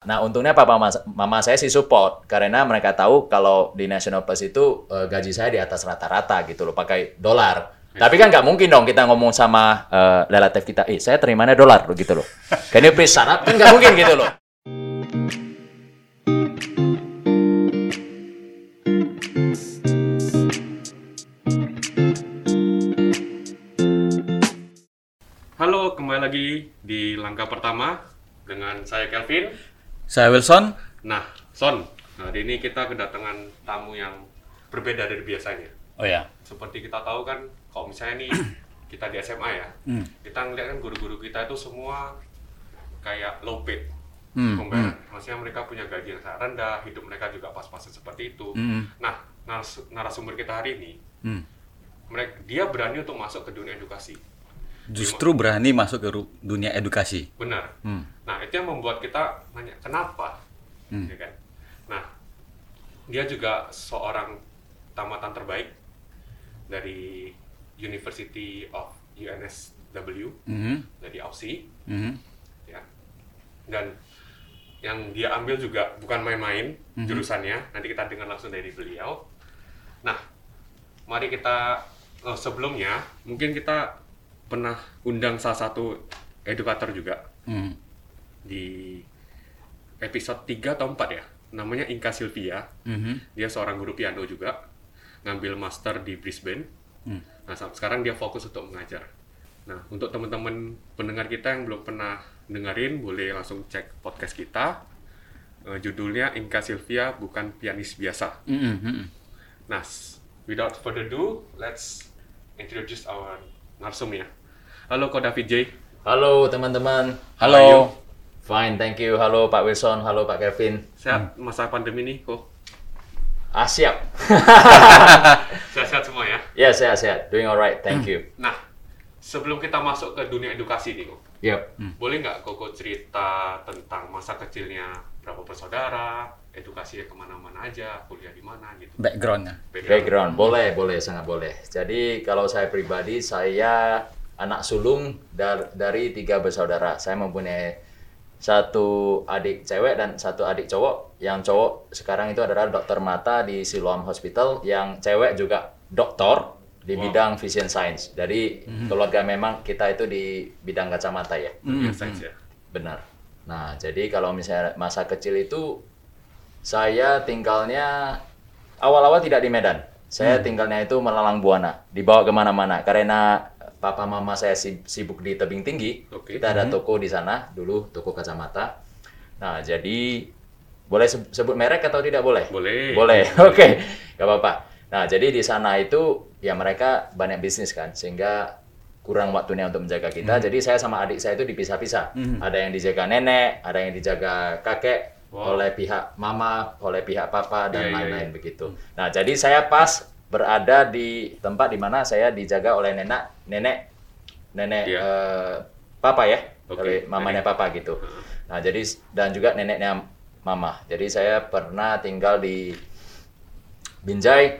Nah, untungnya papa mama saya sih support karena mereka tahu kalau di National Plus itu eh, gaji saya di atas rata-rata gitu loh, pakai dolar. Tapi kan nggak mungkin dong kita ngomong sama eh, relatif kita, eh saya terimanya dolar loh gitu loh. Can you please up? Kan nggak mungkin gitu loh. Halo, kembali lagi di langkah pertama dengan saya Kelvin. Saya Wilson. Nah, Son, hari ini kita kedatangan tamu yang berbeda dari biasanya. Oh ya. Seperti kita tahu kan, kalau misalnya nih kita di SMA ya, Hmm. kita ngeliat kan guru-guru kita itu semua kayak low paid Hmm, pembayaran. Maksudnya mereka punya gaji yang sangat rendah, hidup mereka juga pas-pasan seperti itu. Hmm. Nah, naras- narasumber kita hari ini, Hmm. mereka dia berani untuk masuk ke dunia edukasi. Justru berani masuk ke dunia edukasi. Benar. Hmm. Nah, itu yang membuat kita nanya, kenapa? Hmm. Ya kan? Nah, dia juga seorang tamatan terbaik dari University of UNSW, Mhm. dari Aussie, Mhm. ya. Dan yang dia ambil juga bukan main-main jurusannya, nanti kita dengar langsung dari beliau. Nah, mari kita, eh, sebelumnya, mungkin kita pernah undang salah satu edukator juga, Hmm. di episode 3 atau 4 ya. Namanya Inka Sylvia. Mhm. Dia seorang guru piano juga. Ngambil master di Brisbane. Hmm. Nah, sekarang dia fokus untuk mengajar. Nah, untuk teman-teman pendengar kita yang belum pernah dengerin, boleh langsung cek podcast kita. Eh, judulnya Inka Sylvia bukan pianis biasa. Mhm. Nah, without further ado, let's introduce our narsum ya. Halo, Ko David J. Halo teman-teman. Halo. Fine, thank you. Halo Pak Wilson, halo Pak Kevin. Sehat masa pandemi nih, Ko? Ah, siap. Sehat-sehat semua ya? ya, sehat-sehat. Doing alright, thank you. Nah, sebelum kita masuk ke dunia edukasi nih, Ko, Yep. boleh nggak Koko cerita tentang masa kecilnya berapa bersaudara, edukasinya ke mana-mana aja, kuliah di mana gitu? Backgroundnya. Background, boleh, boleh, sangat boleh. Jadi kalau saya pribadi, saya anak sulung dar- dari tiga bersaudara. Saya mempunyai satu adik cewek dan satu adik cowok. Yang cowok sekarang itu adalah dokter mata di Siloam Hospital. Yang cewek juga doktor di Wow. bidang vision science. Jadi keluarga memang kita itu di bidang kacamata ya. Ya? Benar. Nah, jadi kalau misalnya masa kecil itu saya tinggalnya awal-awal tidak di Medan. Saya tinggalnya itu melalang buana, dibawa ke mana-mana karena papa mama saya si- sibuk di tebing tinggi. Oke. Kita ada toko di sana dulu, toko kacamata. Nah, jadi boleh seb- sebut merek atau tidak boleh? Boleh. Boleh. Oke, nggak apa-apa. Nah, jadi di sana itu ya mereka banyak bisnis kan, sehingga kurang waktunya untuk menjaga kita. Hmm. Jadi saya sama adik saya itu dipisah-pisah. Ada yang dijaga nenek, ada yang dijaga kakek Wow. oleh pihak mama, oleh pihak papa dan Iya, iya, lain-lain iya. begitu. Nah, jadi saya pas berada di tempat di mana saya dijaga oleh nenek, nenek, nenek Iya. eh, papa ya, Oke, oleh mamanya papa gitu. Nah, jadi dan juga neneknya mama. Jadi saya pernah tinggal di Binjai,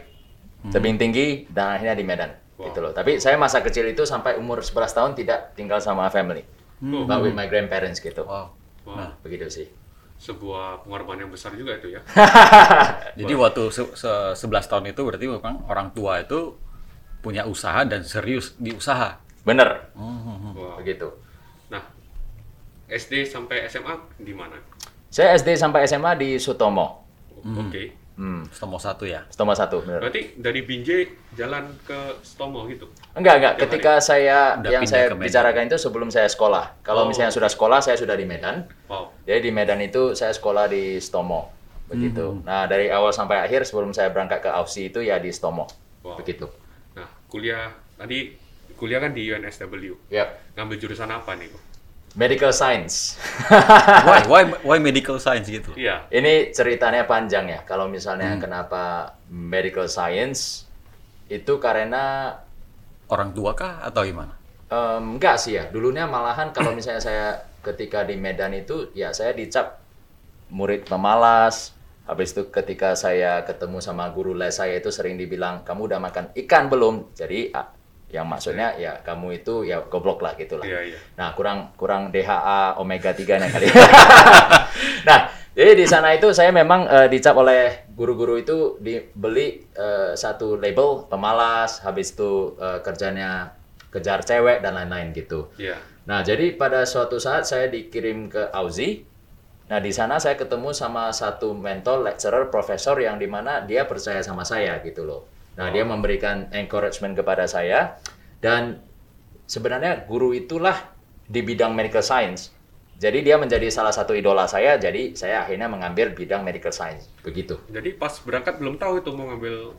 tebing tinggi, dan akhirnya di Medan. Wow. Gitu loh. Tapi saya masa kecil itu sampai umur 11 tahun tidak tinggal sama family. Oh, But with my grandparents gitu. Wow. wow. Begitu sih. Sebuah pengorbanan yang besar juga itu ya. Jadi waktu se se- 11 tahun itu berarti memang orang tua itu punya usaha dan serius di usaha. Bener. Wow. Begitu. Nah, SD sampai SMA di mana? Saya SD sampai SMA di Sutomo. Oke. Hmm. Stomo satu ya. Sutomo 1, bener. Berarti dari Binjai jalan ke Stomo gitu? Enggak, enggak. Tiap Ketika saya Udah yang saya bicarakan itu sebelum saya sekolah. Kalau Oh. misalnya sudah sekolah, saya sudah di Medan. Wow. Jadi di Medan itu saya sekolah di Stomo. Begitu. Nah, dari awal sampai akhir sebelum saya berangkat ke Aussie itu ya di Stomo. Wow. Begitu. Nah, kuliah tadi kuliah kan di UNSW. Yap. Ngambil jurusan apa nih? Medical Science. Why why why medical science gitu? Iya. Ini ceritanya panjang ya. Kalau misalnya Hmm. kenapa Medical Science itu karena Orang tua kah atau gimana? Em, enggak sih ya. Dulunya malahan kalau misalnya saya ketika di Medan itu ya saya dicap murid pemalas. Habis itu ketika saya ketemu sama guru les saya itu sering dibilang kamu udah makan ikan belum? Jadi yang maksudnya ya kamu itu ya goblok lah gitu lah. Iya, iya. Nah, kurang kurang DHA omega 3-nya kali. nah, Jadi di sana itu saya memang eh, dicap oleh guru-guru itu dibeli eh, satu label pemalas, habis itu eh, kerjanya kejar cewek dan lain-lain gitu. Iya. Nah, jadi pada suatu saat saya dikirim ke Aussie. Nah, di sana saya ketemu sama satu mentor, lecturer, profesor yang di mana dia percaya sama saya gitu loh. Nah, dia memberikan encouragement kepada saya dan sebenarnya guru itulah di bidang medical science. Jadi dia menjadi salah satu idola saya, jadi saya akhirnya mengambil bidang medical science. Begitu. Jadi pas berangkat belum tahu itu mau ngambil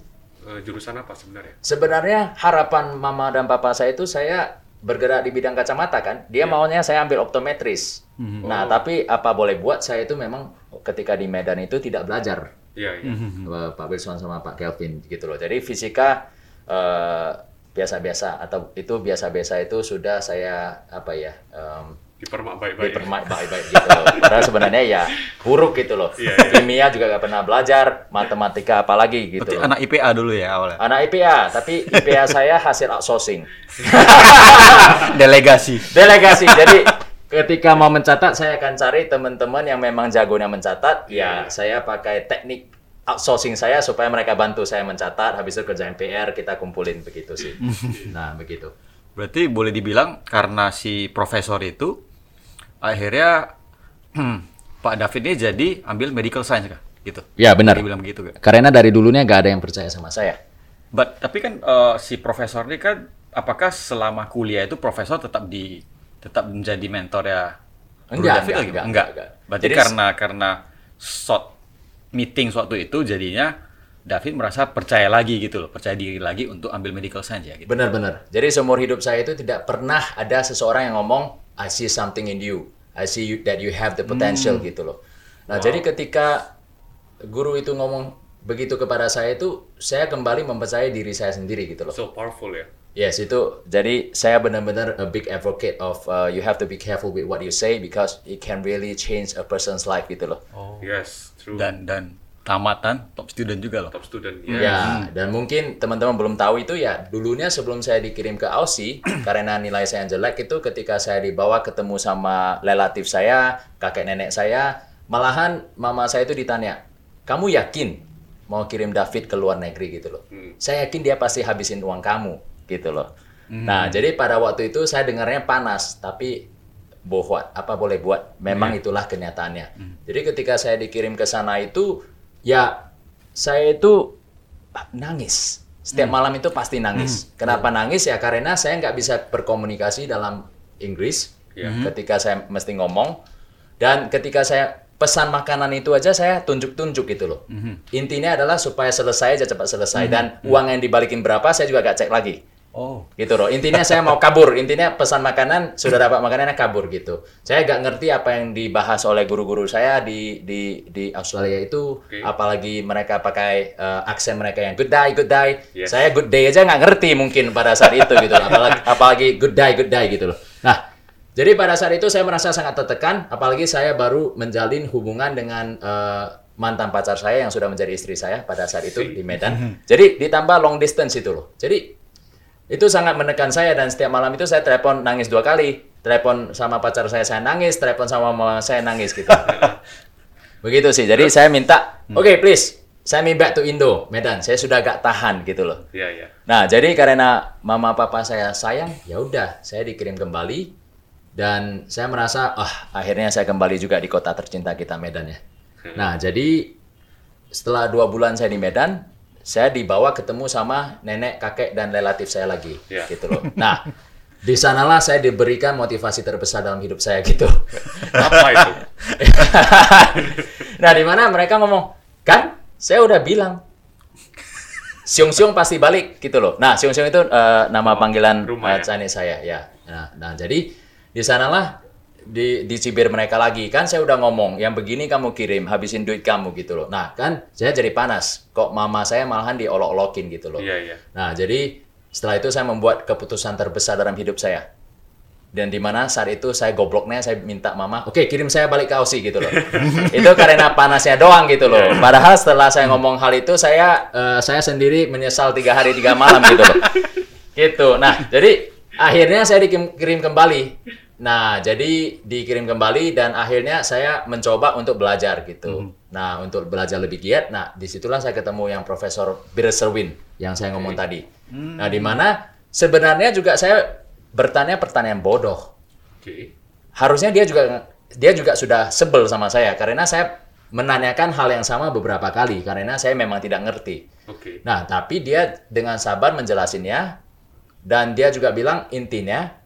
eh, jurusan apa sebenarnya. Sebenarnya harapan mama dan papa saya itu saya bergerak di bidang kacamata kan. Dia maunya saya ambil optometris. Nah, tapi apa boleh buat saya itu memang ketika di Medan itu tidak belajar. Iya, iya. Eh, Pak Wilson sama Pak Kelvin gitu loh. Jadi fisika eh, biasa-biasa atau itu biasa-biasa itu sudah saya apa ya em, Dipermak baik-baik. dipermak baik-baik gitu loh. Padahal sebenarnya ya buruk gitu loh. Iya, iya. Kimia juga gak pernah belajar, matematika apalagi gitu Berarti loh. anak IPA dulu ya awalnya. Anak IPA, tapi IPA saya hasil outsourcing. Delegasi. Delegasi. Jadi ketika mau mencatat saya akan cari teman-teman yang memang jagonya mencatat. Ya, saya pakai teknik outsourcing saya supaya mereka bantu saya mencatat. Habis itu kerjain PR kita kumpulin begitu sih. Nah, begitu. Berarti boleh dibilang karena si profesor itu akhirnya Pak David ini jadi ambil medical science kah? Gitu. Ya, benar. Dibilang begitu gak? Karena dari dulunya gak ada yang percaya sama saya. But, tapi kan eh, si profesor ini kan apakah selama kuliah itu profesor tetap di tetap menjadi mentor ya? Enggak, David enggak, lagi? enggak, enggak. enggak. Berarti Jadi- karena karena short meeting suatu itu jadinya David merasa percaya lagi gitu loh, percaya diri lagi untuk ambil medical science ya gitu. Benar-benar. Jadi seumur hidup saya itu tidak pernah ada seseorang yang ngomong I see something in you. I see you, that you have the potential gitu loh. Nah, jadi ketika guru itu ngomong begitu kepada saya itu saya kembali mempercayai diri saya sendiri gitu loh. So powerful ya. Yes, itu jadi saya benar-benar a big advocate of uh, you have to be careful with what you say because it can really change a person's life gitu loh. Yes, true. Dan dan tamatan top student juga loh. top student. Ya, Ya. dan mungkin teman-teman belum tahu itu ya dulunya sebelum saya dikirim ke Aussie karena nilai saya yang jelek itu ketika saya dibawa ketemu sama relatif saya, kakek nenek saya, malahan mama saya itu ditanya, "Kamu yakin mau kirim David ke luar negeri gitu loh?" Saya yakin dia pasti habisin uang kamu gitu loh. Nah, jadi pada waktu itu saya dengarnya panas, tapi bohong apa boleh buat? Memang itulah kenyataannya. Jadi ketika saya dikirim ke sana itu ya saya itu nangis. Setiap malam itu pasti nangis. Kenapa nangis? Ya karena saya nggak bisa berkomunikasi dalam Inggris ketika saya mesti ngomong. Dan ketika saya pesan makanan itu aja saya tunjuk-tunjuk gitu loh. Intinya adalah supaya selesai aja cepat selesai. Dan uang yang dibalikin berapa saya juga gak cek lagi Oh. gitu loh. Intinya saya mau kabur. Intinya pesan makanan sudah dapat makanannya kabur gitu. Saya gak ngerti apa yang dibahas oleh guru-guru saya di di di Australia itu. Oke. apalagi mereka pakai eh, aksen mereka yang good day good day. Yes. saya good day aja nggak ngerti mungkin pada saat itu gitu loh. apalagi apalagi good day good day gitu loh. Nah jadi pada saat itu saya merasa sangat tertekan. Apalagi saya baru menjalin hubungan dengan eh, mantan pacar saya yang sudah menjadi istri saya pada saat itu di Medan. Jadi ditambah long distance itu loh. Jadi itu sangat menekan saya dan setiap malam itu saya telepon nangis dua kali. Telepon sama pacar saya saya nangis. Telepon sama mama saya nangis gitu. Begitu sih. Jadi saya minta oke please saya me back to Indo Medan. Saya sudah gak tahan gitu loh. Iya, iya. nah jadi karena mama papa saya sayang ya udah saya dikirim kembali. Dan saya merasa ah akhirnya saya kembali juga di kota tercinta kita Medan ya. Nah jadi setelah dua bulan saya di Medan saya dibawa ketemu sama nenek kakek dan relatif saya lagi Ya. gitu loh nah di sanalah saya diberikan motivasi terbesar dalam hidup saya gitu Apa itu? nah di mana mereka ngomong kan saya udah bilang Siung Siung pasti balik gitu loh. Nah Siung Siung itu eh, nama panggilan rumah ya? Chinese saya ya. Nah, nah jadi di sanalah di dicibir mereka lagi. Kan saya udah ngomong yang begini kamu kirim habisin duit kamu gitu loh. Nah kan saya jadi panas. Kok mama saya malahan diolok-olokin gitu loh. Iya, iya. Nah jadi setelah itu saya membuat keputusan terbesar dalam hidup saya. Dan di mana saat itu saya gobloknya saya minta mama oke kirim saya balik ke Aussie gitu loh. Itu karena panasnya doang gitu loh. Padahal setelah saya ngomong hal itu saya eh, saya sendiri menyesal tiga hari tiga malam gitu loh. Gitu. Nah jadi akhirnya saya dikirim kembali Nah, jadi dikirim kembali dan akhirnya saya mencoba untuk belajar gitu. Nah, untuk belajar lebih giat, nah di situlah saya ketemu yang Profesor Birserwin yang saya ngomong tadi. Nah, di mana sebenarnya juga saya bertanya pertanyaan bodoh. Oke. Harusnya dia juga dia juga sudah sebel sama saya karena saya menanyakan hal yang sama beberapa kali karena saya memang tidak ngerti. Oke. Nah, tapi dia dengan sabar menjelasinnya dan dia juga bilang intinya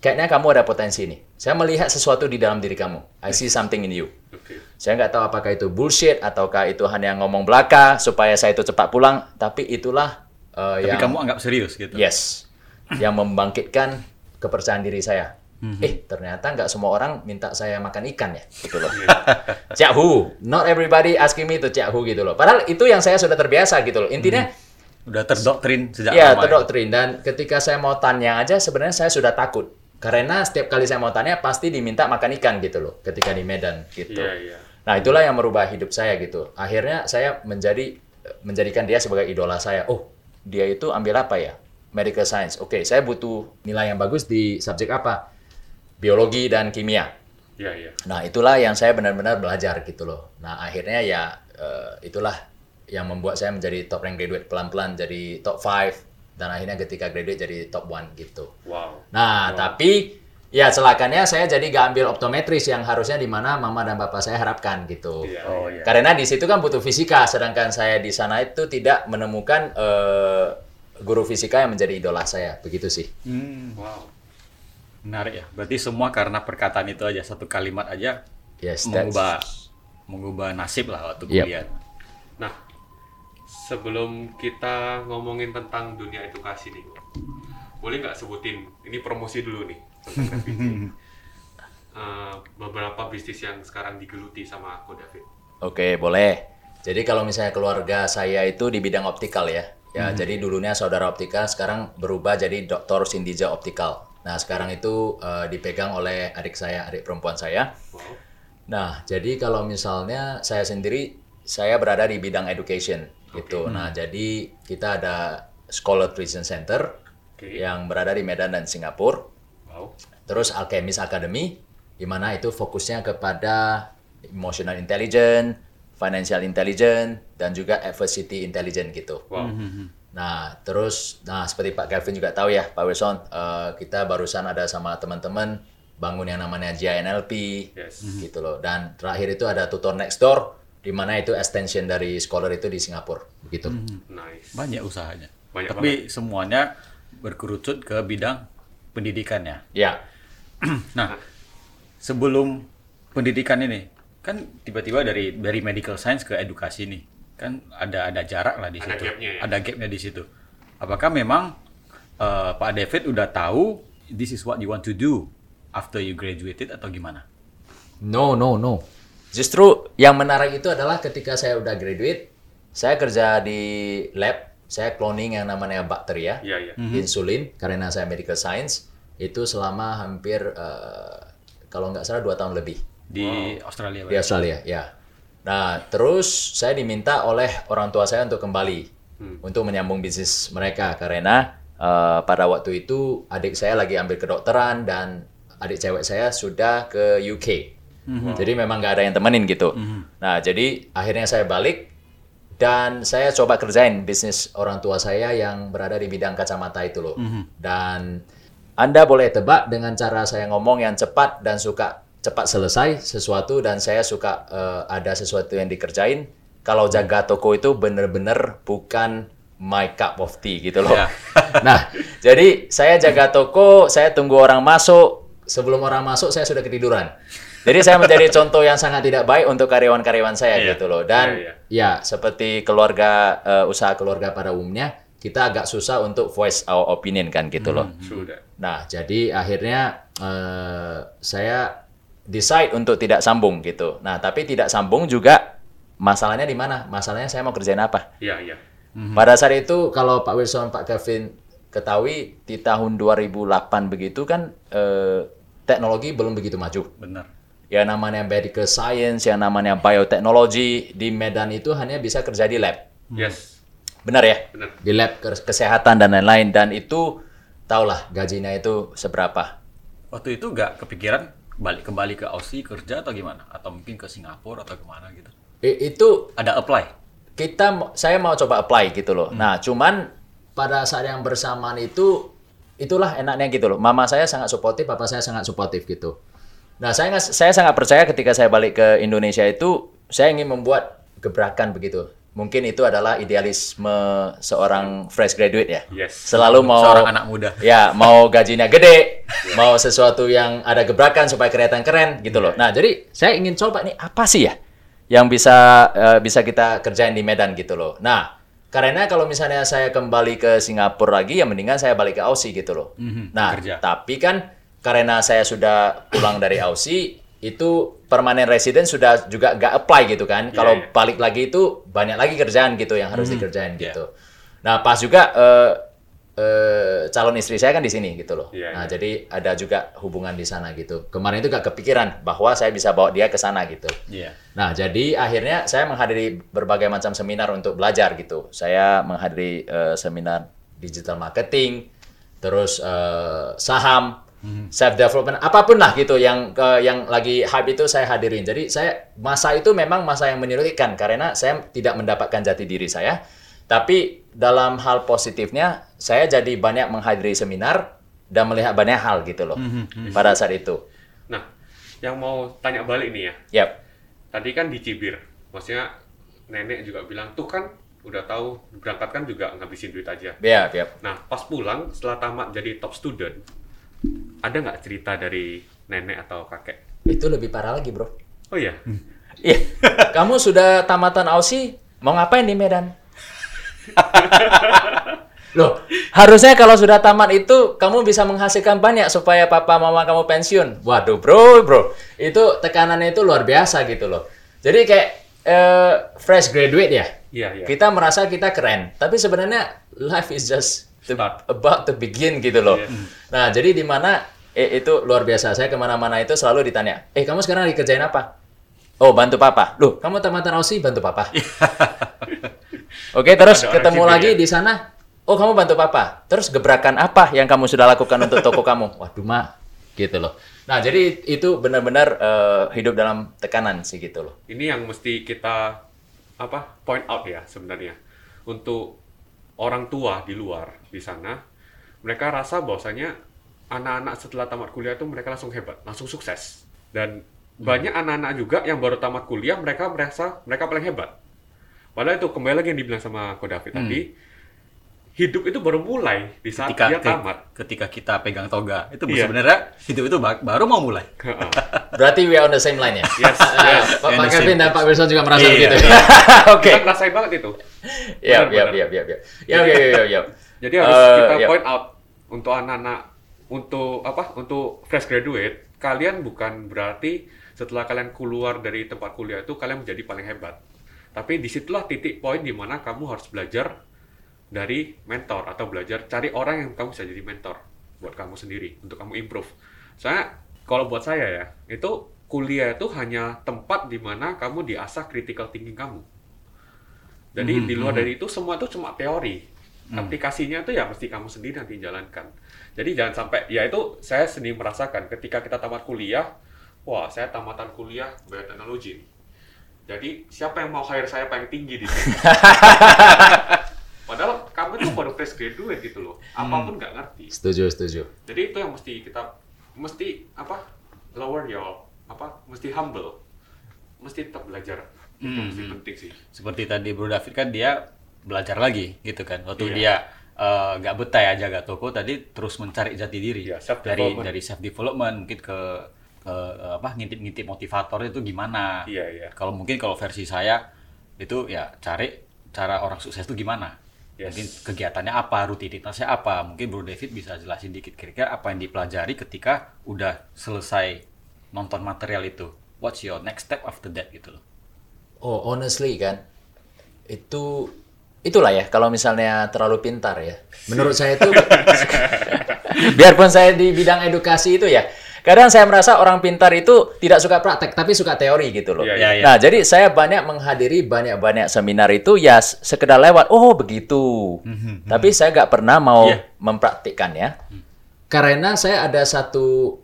kayaknya kamu ada potensi nih. Saya melihat sesuatu di dalam diri kamu. I see something in you. Oke. Saya nggak tahu apakah itu bullshit ataukah itu hanya ngomong belaka supaya saya itu cepat pulang, tapi itulah uh, Tapi yang kamu anggap serius gitu. yes yang membangkitkan kepercayaan diri saya. Mhm. Eh, ternyata nggak semua orang minta saya makan ikan ya, gitu loh. Cak Hu, not everybody asking me to Cak Hu gitu loh. Padahal itu yang saya sudah terbiasa gitu loh. Intinya Udah terdoktrin sejak Ya, lama. terdoktrin. Dan ketika saya mau tanya aja, sebenarnya saya sudah takut. Karena setiap kali saya mau tanya, pasti diminta makan ikan gitu loh. Ketika di Medan gitu. Iya, iya. Nah, itulah yang merubah hidup saya gitu. Akhirnya saya menjadi menjadikan dia sebagai idola saya. Oh, dia itu ambil apa ya? Medical science. Oke, saya butuh nilai yang bagus di subjek apa? Biologi dan kimia. Iya, iya. Nah, itulah yang saya benar-benar belajar gitu loh. Nah, akhirnya ya eh, itulah yang membuat saya menjadi top rank graduate pelan-pelan jadi top 5 dan akhirnya ketika graduate jadi top 1 gitu. Wow. Nah, tapi ya celakanya saya jadi gak ambil optometris yang harusnya di mana mama dan bapak saya harapkan gitu. Iya. Oh iya. iya. Karena di situ kan butuh fisika, sedangkan saya di sana itu tidak menemukan eh, guru fisika yang menjadi idola saya. Begitu sih. Hmm, Wow. menarik ya. Berarti semua karena perkataan itu aja satu kalimat aja Yes, that's- mengubah mengubah nasib lah waktu Yep. kuliah. Sebelum kita ngomongin tentang dunia edukasi nih, boleh nggak sebutin, ini promosi dulu nih, tentang. Eh, beberapa bisnis yang sekarang digeluti sama Ko David. Oke, boleh. Jadi kalau misalnya keluarga saya itu di bidang optikal ya. Ya, jadi dulunya saudara optikal, sekarang berubah jadi Dr. Sindija Optikal. Nah, sekarang itu eh, dipegang oleh adik saya, adik perempuan saya. Wow. Nah, jadi kalau misalnya saya sendiri, saya berada di bidang education gitu. Nah, jadi kita ada Scholar Tuition Center Oke. yang berada di Medan dan Singapura. Wow. Terus Alchemist Academy, di mana itu fokusnya kepada emotional intelligence, financial intelligence, dan juga adversity intelligence gitu. Wow. Nah, terus, nah seperti Pak Kevin juga tahu ya, Pak Wilson, eh, kita barusan ada sama teman-teman bangun yang namanya JNLP, Yes. gitu loh. Dan terakhir itu ada tutor next door, di mana itu extension dari scholar itu di Singapura, begitu. Nice. Banyak usahanya. Banyak Tapi semuanya berkerucut ke bidang pendidikannya. Ya, Nah, sebelum pendidikan ini kan tiba-tiba dari dari medical science ke edukasi nih kan ada ada jarak lah di Ada situ gapnya ya? ada gapnya di situ apakah memang eh, Pak David udah tahu this is what you want to do after you graduated atau gimana No, no, no. Justru yang menarik itu adalah ketika saya udah graduate, saya kerja di lab, saya cloning yang namanya bakteria, Iya, iya. insulin, karena saya medical science, itu selama hampir, eh, kalau nggak salah, dua tahun lebih di Australia di Australia, ya. Nah, terus saya diminta oleh orang tua saya untuk kembali, untuk menyambung bisnis mereka, karena eh, pada waktu itu adik saya lagi ambil kedokteran dan adik cewek saya sudah ke UK. Jadi memang nggak ada yang temenin gitu. Nah, jadi akhirnya saya balik dan saya coba kerjain bisnis orang tua saya yang berada di bidang kacamata itu loh. Dan Anda boleh tebak dengan cara saya ngomong yang cepat dan suka cepat selesai sesuatu dan saya suka eh, ada sesuatu yang dikerjain. Kalau jaga toko itu bener-bener bukan my cup of tea gitu loh. Ya. nah, jadi saya jaga toko, saya tunggu orang masuk. Sebelum orang masuk saya sudah ketiduran. Jadi saya menjadi contoh yang sangat tidak baik untuk karyawan-karyawan saya Iya. gitu loh. Dan Iya, ya seperti keluarga eh, usaha keluarga pada umumnya, kita agak susah untuk voice our opinion kan gitu loh. True that. Nah, jadi akhirnya eh, saya decide untuk tidak sambung gitu. Nah, tapi tidak sambung juga masalahnya di mana? Masalahnya saya mau kerjain apa? Iya, iya. Pada saat itu kalau Pak Wilson, Pak Kevin ketahui di tahun 2008 begitu kan eh, teknologi belum begitu maju. benar Ya namanya medical science, yang namanya bioteknologi di Medan itu hanya bisa kerja di lab. Yes. Benar ya? Benar. Di lab kes- kesehatan dan lain-lain dan itu tahulah gajinya itu seberapa. waktu itu nggak kepikiran balik kembali ke Aussie kerja atau gimana? Atau mungkin ke Singapura atau ke mana gitu? I- itu Ada apply? kita saya mau coba apply gitu loh. Nah, cuman pada saat yang bersamaan itu itulah enaknya gitu loh. Mama saya sangat suportif, papa saya sangat suportif gitu. Nah, saya saya sangat percaya ketika saya balik ke Indonesia itu saya ingin membuat gebrakan begitu. Mungkin itu adalah idealisme seorang fresh graduate ya. Yes. Selalu mau Seorang anak muda. Ya, mau gajinya gede, mau sesuatu yang ada gebrakan supaya kelihatan keren gitu loh. Nah, jadi saya ingin coba nih apa sih ya yang bisa eh, bisa kita kerjain di Medan gitu loh. Nah, karena kalau misalnya saya kembali ke Singapura lagi, ya mendingan saya balik ke Aussie gitu loh. Mhm, Nah, kerja. tapi kan karena saya sudah pulang dari Aussie, itu permanen resident sudah juga nggak apply gitu kan. Kalau iya. balik lagi itu banyak lagi kerjaan gitu yang harus dikerjain iya. gitu. Nah, pas juga eh, eh, calon istri saya kan di sini gitu loh. Iya, nah, iya. jadi ada juga hubungan di sana gitu. Kemarin itu gak kepikiran bahwa saya bisa bawa dia ke sana gitu. Iya. Nah, jadi akhirnya saya menghadiri berbagai macam seminar untuk belajar gitu. Saya menghadiri eh, seminar digital marketing, terus eh, saham, self development, apa pun lah gitu yang ke yang lagi hype itu saya hadirin. Jadi saya masa itu memang masa yang menyulitkan karena saya tidak mendapatkan jati diri saya. Tapi dalam hal positifnya, saya jadi banyak menghadiri seminar dan melihat banyak hal gitu loh pada saat itu. Nah, yang mau tanya balik nih ya. Yap. Tadi kan dicibir. Maksudnya nenek juga bilang, tuh kan udah tahu berangkat kan juga ngabisin duit aja. Ya, yap. Nah, pas pulang setelah tamat jadi top student, ada nggak cerita dari nenek atau kakek? Itu lebih parah lagi, Bro. Oh iya, Iya. Kamu sudah tamatan Aussie, mau ngapain di Medan? Loh, harusnya kalau sudah tamat itu kamu bisa menghasilkan banyak supaya papa mama kamu pensiun. Waduh, bro, bro. Itu tekanannya itu luar biasa gitu loh. Jadi kayak eh, fresh graduate ya. iya iya. Kita merasa kita keren, tapi sebenarnya life is just about to begin gitu loh. Iya. Nah, jadi di mana eh, itu luar biasa. Saya ke mana-mana itu selalu ditanya, eh kamu sekarang lagi kerjain apa? Oh, bantu papa. Loh, kamu tamatan Aussie, bantu papa. Oke, terus Ada ketemu lagi ya? di sana. Oh, kamu bantu papa. Terus gebrakan apa yang kamu sudah lakukan untuk toko kamu? Waduh, mak. Gitu loh. Nah, jadi itu benar-benar eh, hidup dalam tekanan sih gitu loh. Ini yang mesti kita apa point out ya sebenarnya untuk orang tua di luar di sana mereka rasa bahwasanya anak-anak setelah tamat kuliah itu mereka langsung hebat langsung sukses. Dan banyak anak-anak juga yang baru tamat kuliah mereka merasa mereka paling hebat. Padahal itu kembali lagi yang dibilang sama Ko David tadi hidup itu baru mulai di saat Ketika dia ke- tamat ketika kita pegang toga, itu Iya. sebenarnya hidup itu ba- baru mau mulai. Heeh. Berarti we are on the same line ya? yes, yes. Pak And Pak the Kevin dan Pak Wilson juga merasa Iya. begitu. Oke. kita ngerasain banget itu Iya, iya, Benar-benar. iya, iya, iya. Iya, iya, iya, iya. Jadi harus Eh, kita iya. point out untuk anak-anak untuk apa? Untuk fresh graduate, kalian bukan berarti setelah kalian keluar dari tempat kuliah itu kalian menjadi paling hebat. Tapi di situlah titik poin di mana kamu harus belajar dari mentor atau belajar cari orang yang kamu bisa jadi mentor buat kamu sendiri untuk kamu improve. Soalnya kalau buat saya ya, itu kuliah itu hanya tempat di mana kamu diasah critical thinking kamu. Jadi Mhm, di luar mhm. dari itu semua itu cuma teori. Aplikasinya itu ya mesti kamu sendiri nanti jalankan. Jadi jangan sampai ya itu saya sendiri merasakan ketika kita tamat kuliah, wah saya tamatan kuliah bioteknologi. Jadi siapa yang mau hire saya paling tinggi di sini? Itu baru fresh graduate gitu loh. Apa pun nggak ngerti. Setuju, setuju. Jadi itu yang mesti kita mesti apa? Lower your apa? Mesti humble. Mesti tetap belajar. Itu Hmm, mesti hmm. penting sih. Seperti tadi Bro David kan dia belajar lagi gitu kan. Waktu Iya. dia eh, nggak betah ya jaga toko tadi terus mencari jati diri Iya, self dari dari self development mungkin ke ke apa ngintip-ngintip motivator itu gimana. Iya, iya. Kalau mungkin kalau versi saya itu ya cari cara orang sukses itu gimana. Yes. Mungkin kegiatannya apa, rutinitasnya apa. Mungkin Bro David bisa jelasin dikit kira-kira apa yang dipelajari ketika udah selesai nonton material itu. What's your next step after that gitu loh. Oh, honestly kan, itu itulah ya kalau misalnya terlalu pintar ya. Menurut saya itu, biarpun saya di bidang edukasi itu ya, kadang saya merasa orang pintar itu tidak suka praktek tapi suka teori gitu loh. Iya, iya. Iya, Nah, jadi saya banyak menghadiri banyak-banyak seminar itu ya sekedar lewat. Oh, begitu. Tapi saya nggak pernah mau Iya. mempraktikkan ya. Karena saya ada satu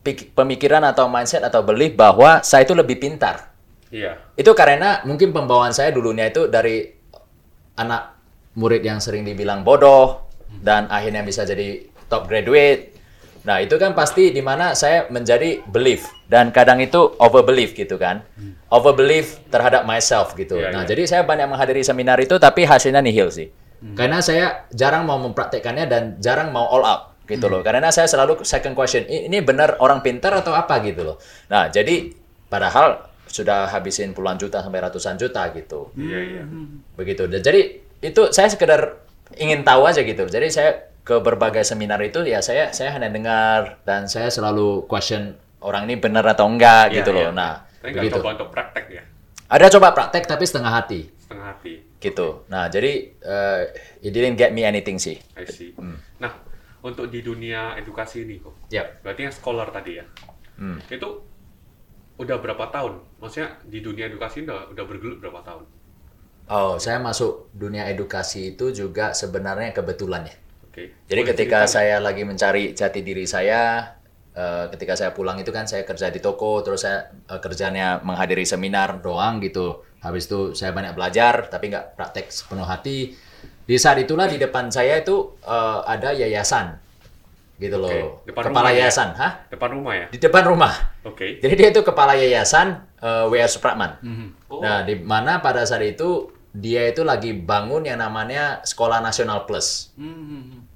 pik- pemikiran atau mindset atau belief bahwa saya itu lebih pintar. Iya. Itu karena mungkin pembawaan saya dulunya itu dari anak murid yang sering dibilang bodoh dan akhirnya bisa jadi top graduate. Nah, itu kan pasti di mana saya menjadi belief dan kadang itu over belief gitu kan. Over belief terhadap myself gitu. Iya, nah, iya. jadi saya banyak menghadiri seminar itu tapi hasilnya nihil sih. Karena saya jarang mau mempraktekkannya dan jarang mau all out gitu loh. Karena saya selalu second question, "I- ini benar orang pintar atau apa gitu loh. Nah, jadi padahal sudah habisin puluhan juta sampai ratusan juta gitu Iya, iya. begitu. Dan jadi itu saya sekedar ingin tahu aja gitu. Jadi saya ke berbagai seminar itu ya saya saya hanya dengar dan saya selalu question orang ini benar atau enggak Iya, gitu loh. iya. Nah, Tapi begitu. coba untuk praktek ya, Ada coba praktek tapi setengah hati setengah hati. gitu. Nah, jadi eh, it didn't get me anything sih. I see. Hmm. Nah, untuk di dunia edukasi ini kok, Yap. berarti yang scholar tadi ya, Hmm. itu udah berapa tahun? Maksudnya di dunia edukasi udah udah bergelut berapa tahun? Oh, saya masuk dunia edukasi itu juga sebenarnya kebetulan ya. Oke. Jadi Boleh ketika ceritain? saya lagi mencari jati diri saya, eh, ketika saya pulang itu kan saya kerja di toko, terus saya eh, kerjanya menghadiri seminar doang gitu. Habis itu saya banyak belajar, tapi nggak praktek sepenuh hati. Di saat itulah di depan saya itu eh, ada yayasan, gitu loh. Oke, depan Kepala rumah ya? yayasan, hah? depan rumah ya? Di depan rumah. Oke. Jadi dia itu kepala yayasan eh, W.R. Supratman. Oh. Nah, di mana pada saat itu dia itu lagi bangun yang namanya Sekolah Nasional Plus.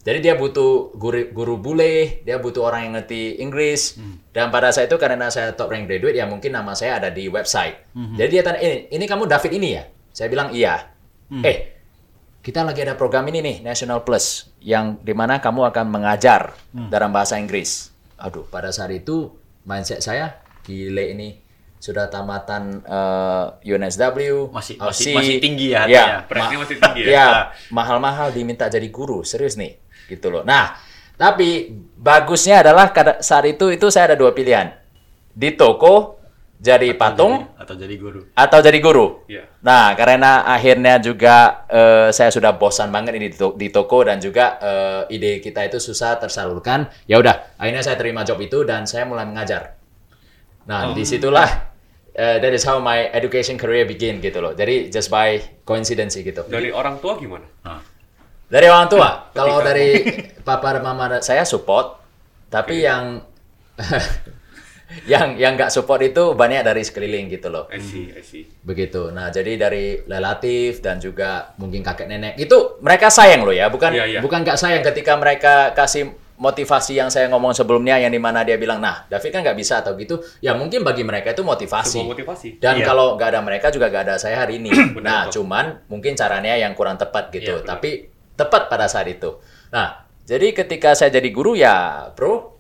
Jadi dia butuh guru, guru bule, dia butuh orang yang ngerti Inggris. Dan pada saat itu karena saya top rank graduate, ya mungkin nama saya ada di website. Jadi dia tanya, ini, ini kamu David ini ya? Saya bilang iya. Eh, kita lagi ada program ini nih, National Plus, yang di mana kamu akan mengajar dalam bahasa Inggris. Aduh, pada saat itu mindset saya gile ini sudah tamatan eh, UNSW, Masih- OC, masih- masih tinggi ya harganya. Beratnya masih tinggi ya? ya, mahal-mahal diminta jadi guru, serius nih, gitu loh. Nah, tapi bagusnya adalah saat itu itu saya ada dua pilihan, di toko jadi patung atau jadi guru. atau jadi guru. Iya. Nah, karena akhirnya juga eh, saya sudah bosan banget ini di, to- di toko dan juga eh, ide kita itu susah tersalurkan. Ya udah, akhirnya saya terima job itu dan saya mulai mengajar. Nah, di situlah eh, that is how my education career begin gitu loh. Jadi just by coincidence gitu. Dari orang tua gimana? Nah, Dari orang tua, kalau dari papa dan mama saya support, tapi yang yang yang nggak support itu banyak dari sekeliling gitu loh. I see, I see. Begitu. Nah, jadi dari relatif dan juga mungkin kakek nenek itu mereka sayang loh ya, bukan Iya, iya. bukan nggak sayang ketika mereka kasih motivasi yang saya ngomong sebelumnya yang di mana dia bilang, nah David kan nggak bisa atau gitu, ya mungkin bagi mereka itu motivasi. Sebuah motivasi. Dan Iya. kalau nggak ada mereka juga nggak ada saya hari ini. nah, cuman mungkin caranya yang kurang tepat gitu. Iya, benar. Tapi tepat pada saat itu. Nah, jadi ketika saya jadi guru ya, bro,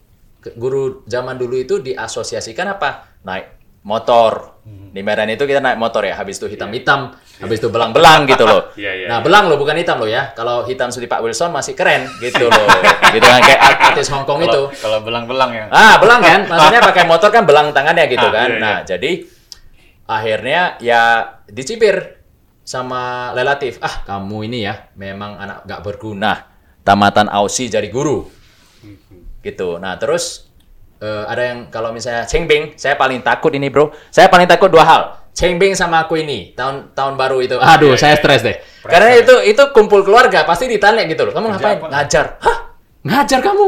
guru zaman dulu itu diasosiasikan apa? Naik motor. Hmm. Di Medan itu kita naik motor ya, habis itu hitam-hitam, habis itu belang-belang gitu loh. Iya, iya, nah, iya. belang loh, bukan hitam loh ya. Kalau hitam seperti Pak Wilson masih keren gitu loh. gitu kan kayak artis Hong Kong itu. kalau belang-belang ya. Ah, belang kan? Maksudnya pakai motor kan belang tangannya gitu Ah, kan. iya, iya. Nah, jadi akhirnya ya dicipir sama relatif. Ah, kamu ini ya memang anak gak berguna. Tamatan Aussie jadi guru. Gitu. Nah, terus eh, ada yang kalau misalnya Chengbing, saya paling takut ini, Bro. Saya paling takut dua hal. Chengbing sama aku ini tahun tahun baru itu. Aduh, Iya, saya iya, stres deh. Karena itu itu kumpul keluarga pasti ditanya gitu loh. Kamu Kerja ngapain? apa? Ngajar. Hah? Ngajar kamu?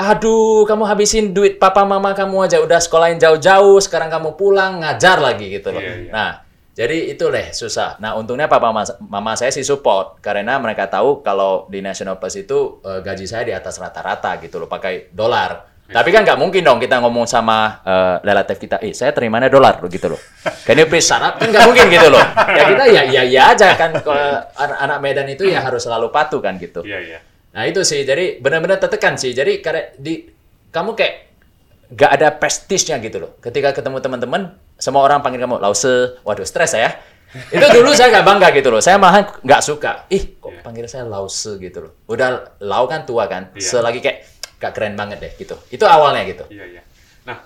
Aduh, kamu habisin duit papa mama kamu aja udah sekolahin jauh-jauh, sekarang kamu pulang ngajar lagi gitu loh. Iya, iya. Nah, jadi itu deh susah. Nah, untungnya papa mama, mama saya sih support karena mereka tahu kalau di National Plus itu eh, gaji saya di atas rata-rata gitu loh, pakai dolar. Tapi kan nggak mungkin dong kita ngomong sama eh, relatif kita, eh saya terimanya dolar loh gitu loh. Please shut up? Kan nggak mungkin gitu loh. Ya kita ya ya ya aja kan anak-anak Medan itu ya harus selalu patuh kan gitu. Iya, iya. Nah itu sih, jadi benar-benar tertekan sih. Jadi karena di kamu kayak gak ada prestisnya gitu loh. Ketika ketemu teman-teman, semua orang panggil kamu lause. Waduh, stres saya. Itu dulu saya gak bangga gitu loh. Saya malah nggak suka. Ih, kok Iya. panggil saya lause gitu loh. Udah lau kan tua kan. Iya. Selagi kayak gak keren banget deh gitu. Itu awalnya gitu. Iya, iya. Nah,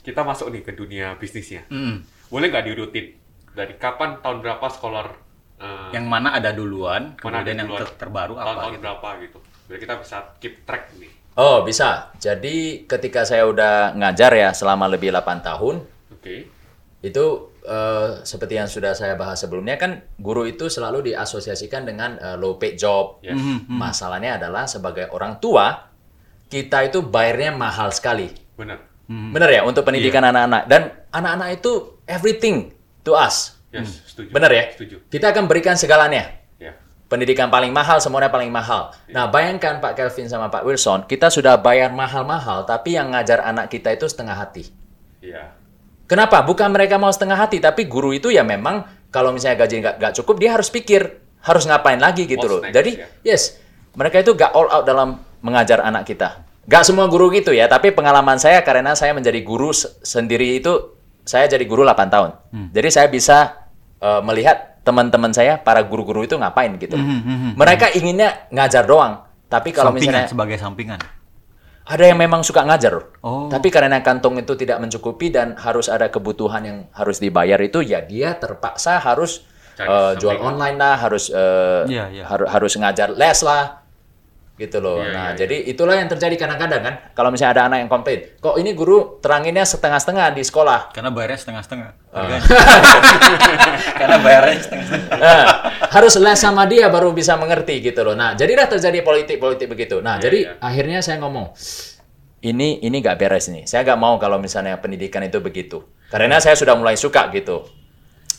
kita masuk nih ke dunia bisnisnya. Mm. Boleh nggak diurutin? Dari kapan, tahun berapa scholar eh, Yang mana ada duluan, mana ada kemudian yang duluan? ter- terbaru apa? Tahun-tahun gitu. berapa gitu. Biar kita bisa keep track nih. Oh, bisa. Jadi ketika saya udah ngajar ya selama lebih 8 tahun, Oke. itu eh, seperti yang sudah saya bahas sebelumnya kan guru itu selalu diasosiasikan dengan eh, low paid job. Yes. Masalahnya adalah sebagai orang tua, kita itu bayarnya mahal sekali. Benar. Benar ya untuk pendidikan anak-anak dan anak-anak itu everything to us. Yes, setuju. Benar ya? Setuju. Kita akan berikan segalanya. Ya. Pendidikan paling mahal, semuanya paling mahal. Nah, bayangkan Pak Kelvin sama Pak Wilson, kita sudah bayar mahal-mahal, tapi yang ngajar anak kita itu setengah hati. Iya. Kenapa? Bukan mereka mau setengah hati, tapi guru itu ya memang kalau misalnya gaji nggak cukup, dia harus pikir harus ngapain lagi gitu What's loh. next, Jadi ya. yes, mereka itu gak all out dalam mengajar anak kita. Gak semua guru gitu ya, tapi pengalaman saya karena saya menjadi guru se- sendiri itu saya jadi guru 8 tahun. Hmm. Jadi saya bisa eh, melihat teman-teman saya para guru-guru itu ngapain gitu. loh. Mereka inginnya ngajar doang, tapi kalau Hmm, sampingan misalnya sebagai sampingan. ada yang memang suka ngajar, Oh. tapi karena kantong itu tidak mencukupi dan harus ada kebutuhan yang harus dibayar itu, ya dia terpaksa harus Cari eh, jual online lah, harus eh, Iya, iya. haru- harus ngajar les lah, gitu loh. Iya, nah, iya, jadi itulah yang terjadi kadang-kadang kan, kalau misalnya ada anak yang komplain, kok ini guru teranginnya setengah-setengah di sekolah, Karena bayarnya setengah-setengah. Ah. harganya. Karena bayarnya setengah-setengah. Nah, harus les sama dia baru bisa mengerti gitu loh. Nah, jadilah terjadi politik-politik begitu. Nah, Iya, jadi iya. akhirnya saya ngomong, ini ini nggak beres nih. Saya nggak mau kalau misalnya pendidikan itu begitu. Karena saya sudah mulai suka gitu.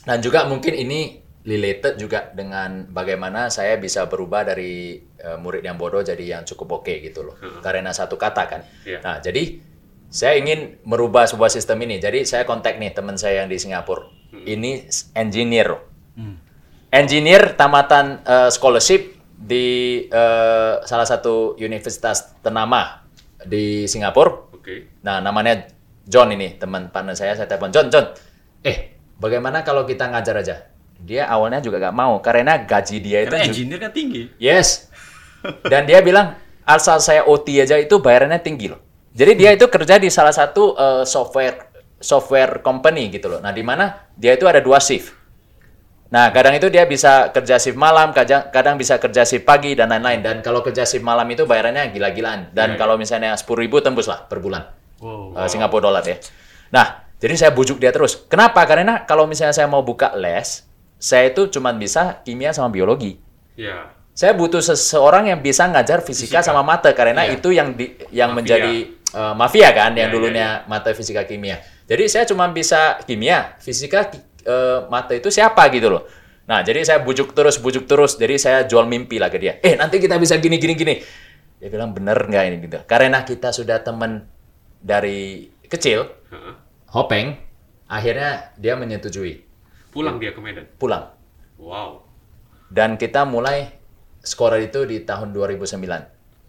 Dan juga mungkin ini related juga dengan bagaimana saya bisa berubah dari eh, murid yang bodoh jadi yang cukup oke gitu loh. Karena satu kata kan. Iya. Nah, jadi saya ingin merubah sebuah sistem ini. Jadi saya kontak nih teman saya yang di Singapura. Ini engineer. Engineer tamatan eh, scholarship di eh, salah satu universitas ternama di Singapura. Oke. Nah, namanya John ini, teman partner saya. Saya telepon, John, John, eh, bagaimana kalau kita ngajar aja? Dia awalnya juga gak mau, karena gaji dia itu... Karena ju- engineer kan tinggi. Yes. Dan dia bilang, asal saya OT aja itu bayarannya tinggi loh. Jadi dia itu kerja di salah satu eh, software software company gitu loh. Nah, di mana dia itu ada dua shift. Nah, kadang itu dia bisa kerja shift malam, kadang, kadang bisa kerja shift pagi dan lain-lain. Dan kalau kerja shift malam itu bayarannya gila-gilaan. Dan Iya, kalau misalnya 10.000 ribu tembus lah per bulan. Wow. Eh, Singapura dolar ya. Nah, jadi saya bujuk dia terus. Kenapa? Karena kalau misalnya saya mau buka les, saya itu cuma bisa kimia sama biologi. Ya. Saya butuh seseorang yang bisa ngajar fisika, Fisika. sama mata karena Iya. itu yang di, yang Mafia. menjadi eh, mafia kan yang Iya, dulunya mata fisika kimia. Jadi saya cuma bisa kimia, fisika eh, mata itu siapa gitu loh. Nah, jadi saya bujuk terus bujuk terus. Jadi saya jual mimpi lah ke dia. Eh, nanti kita bisa gini gini gini. Dia bilang bener nggak ini gitu. Karena kita sudah teman dari kecil. Hopeng, akhirnya dia menyetujui Pulang dia ke Medan. pulang. Wow. Dan kita mulai skor itu di tahun 2009.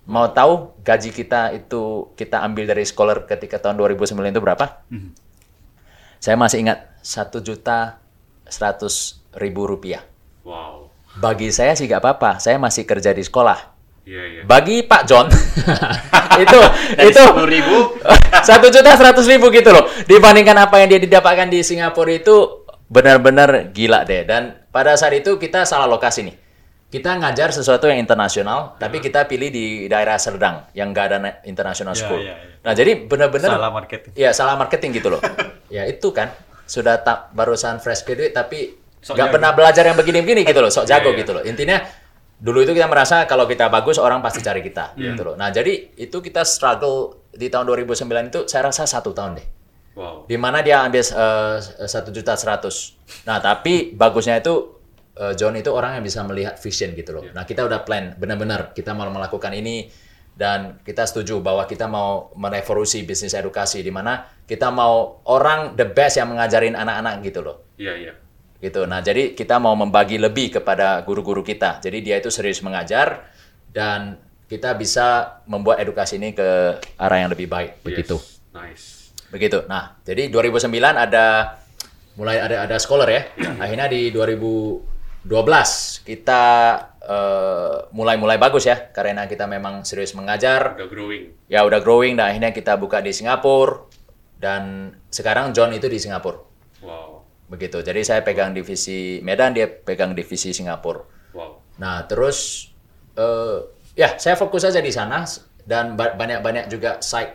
Mau tahu gaji kita itu kita ambil dari scholar ketika tahun 2009 itu berapa? Saya masih ingat satu juta seratus ribu rupiah. Wow. Bagi saya sih gak apa-apa. Saya masih kerja di sekolah. Iya, iya. Bagi Pak John itu Dari itu 10.000 satu juta seratus ribu gitu loh. Dibandingkan apa yang dia didapatkan di Singapura itu benar-benar gila deh. Dan pada saat itu kita salah lokasi nih. Kita ngajar sesuatu yang internasional, tapi kita pilih di daerah Serdang yang gak ada na- international Ya, school. ya, ya. Nah jadi benar-benar Salah marketing. Iya salah marketing gitu loh. ya itu kan sudah tak barusan fresh graduate tapi jago. pernah belajar yang begini-begini gitu loh. Sok jago Iya, iya. gitu loh. Intinya dulu itu kita merasa kalau kita bagus orang pasti cari kita gitu loh. Nah jadi itu kita struggle di tahun 2009 itu saya rasa satu tahun deh. Wow. Di mana dia ambil eh, satu juta seratus. Nah tapi bagusnya itu eh, John itu orang yang bisa melihat vision gitu loh. Nah kita udah plan benar-benar kita mau melakukan ini dan kita setuju bahwa kita mau merevolusi bisnis edukasi di mana kita mau orang the best yang mengajarin anak-anak gitu loh Iya, iya. gitu. Nah, jadi kita mau membagi lebih kepada guru-guru kita. Jadi dia itu serius mengajar dan kita bisa membuat edukasi ini ke arah yang lebih baik begitu. Yes. Nice. Begitu. Nah, jadi 2009 ada mulai ada ada scholar ya. Akhirnya di 2012 kita eh, mulai-mulai bagus ya karena kita memang serius mengajar Udah growing. ya udah growing dan akhirnya kita buka di Singapura dan sekarang John itu di Singapura Wow. begitu jadi saya pegang divisi Medan dia pegang divisi Singapura Wow. nah terus eh, ya saya fokus aja di sana dan ba- banyak-banyak juga side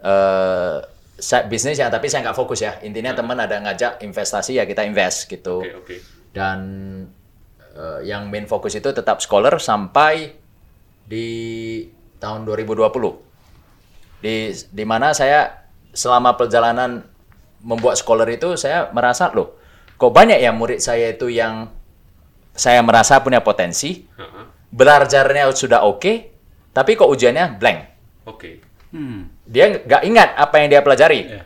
eh side bisnis ya tapi saya nggak fokus ya intinya teman ada ngajak investasi ya kita invest gitu Oke, oke. dan eh, yang main fokus itu tetap scholar sampai di tahun 2020 di di mana saya selama perjalanan membuat scholar itu saya merasa loh kok banyak ya murid saya itu yang saya merasa punya potensi Heeh. belajarnya sudah oke tapi kok ujiannya blank Oke. Hmm. dia nggak ingat apa yang dia pelajari Ya.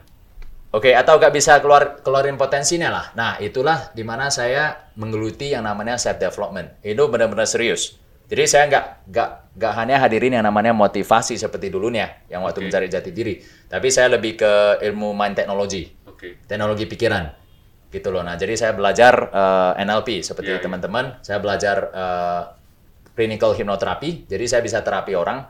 Oke, atau nggak bisa keluar keluarin potensinya lah. Nah, itulah di mana saya menggeluti yang namanya self development. Itu benar-benar serius. Jadi saya nggak nggak nggak hanya hadirin yang namanya motivasi seperti dulunya, yang waktu Oke. mencari jati diri. Tapi saya lebih ke ilmu mind technology, Oke. teknologi pikiran, gitu loh. Nah, jadi saya belajar eh, NLP seperti Iya, iya. teman-teman. Saya belajar eh, clinical hypnotherapy. Jadi saya bisa terapi orang,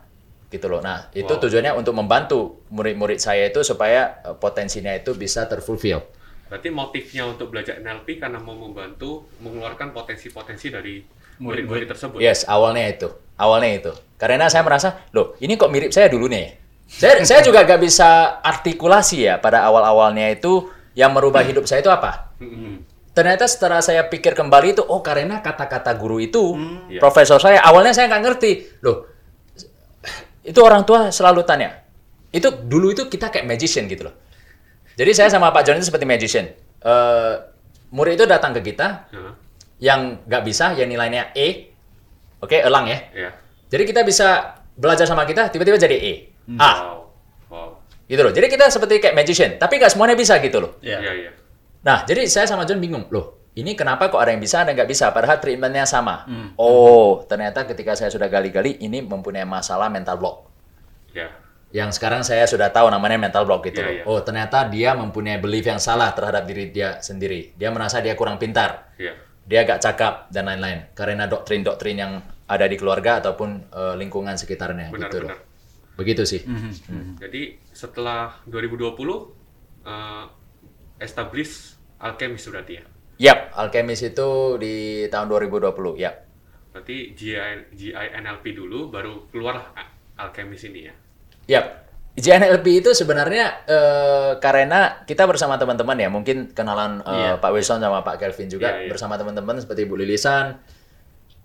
gitu loh. Nah, itu Wow. tujuannya untuk membantu murid-murid saya itu supaya eh, potensinya itu bisa terfulfill. Berarti motifnya untuk belajar NLP karena mau membantu mengeluarkan potensi-potensi dari murid-murid tersebut. Yes, awalnya itu. Awalnya itu. Karena saya merasa, loh, ini kok mirip saya dulu nih. Saya saya juga gak bisa artikulasi ya pada awal-awalnya itu yang merubah hidup saya itu apa? Ternyata setelah saya pikir kembali itu, oh karena kata-kata guru itu, Iya. profesor saya, awalnya saya nggak ngerti. Loh, itu orang tua selalu tanya. Itu dulu itu kita kayak magician gitu loh. Jadi saya sama Pak John itu seperti magician. Eh, murid itu datang ke kita, Heeh. yang nggak bisa, yang nilainya E, oke, elang ya. Ya. Jadi kita bisa belajar sama kita, tiba-tiba jadi E, A, Wow. Wow. gitu loh. Jadi kita seperti kayak magician, tapi nggak semuanya bisa gitu loh. Ya. Iya, iya. Nah, jadi saya sama John bingung, loh, ini kenapa kok ada yang bisa, ada yang nggak bisa, padahal treatmentnya sama. Hmm. Oh, ternyata ketika saya sudah gali-gali, ini mempunyai masalah mental block. Ya. Yang sekarang saya sudah tahu namanya mental block gitu loh. iya. Oh, ternyata dia mempunyai belief yang salah terhadap diri dia sendiri. Dia merasa dia kurang pintar. Iya. dia gak cakap dan lain-lain karena doktrin-doktrin yang ada di keluarga ataupun eh, lingkungan sekitarnya Benar, gitu loh. benar. Begitu sih. Mhm. Jadi setelah 2020 eh, establish alchemist berarti ya. Yap, Alchemist itu di tahun 2020. Yap. Berarti GI, GINLP dulu baru keluar alchemist ini ya. Yap. JNLP itu sebenarnya eh, karena kita bersama teman-teman ya, mungkin kenalan eh, Iya. Pak Wilson sama Pak Kelvin juga Iya, iya. bersama teman-teman seperti Bu Lilisan.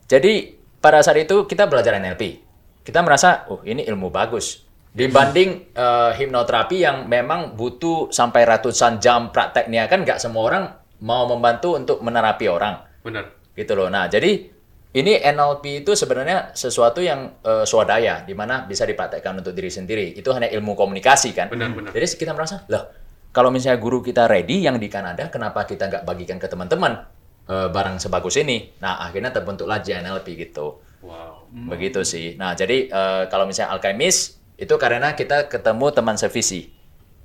Jadi pada saat itu kita belajar NLP. Kita merasa, oh ini ilmu bagus. Dibanding eh, hipnoterapi yang memang butuh sampai ratusan jam prakteknya kan nggak semua orang mau membantu untuk menerapi orang Benar. gitu loh. Nah, jadi ini NLP itu sebenarnya sesuatu yang eh, swadaya, di mana bisa dipraktekkan untuk diri sendiri. Itu hanya ilmu komunikasi kan. Benar, benar. Jadi kita merasa, loh, kalau misalnya guru kita ready yang di Kanada, kenapa kita nggak bagikan ke teman-teman eh, barang sebagus ini? Nah, akhirnya terbentuklah JNLP gitu. Wow. Begitu sih. Nah, jadi eh, kalau misalnya alchemist itu karena kita ketemu teman sevisi.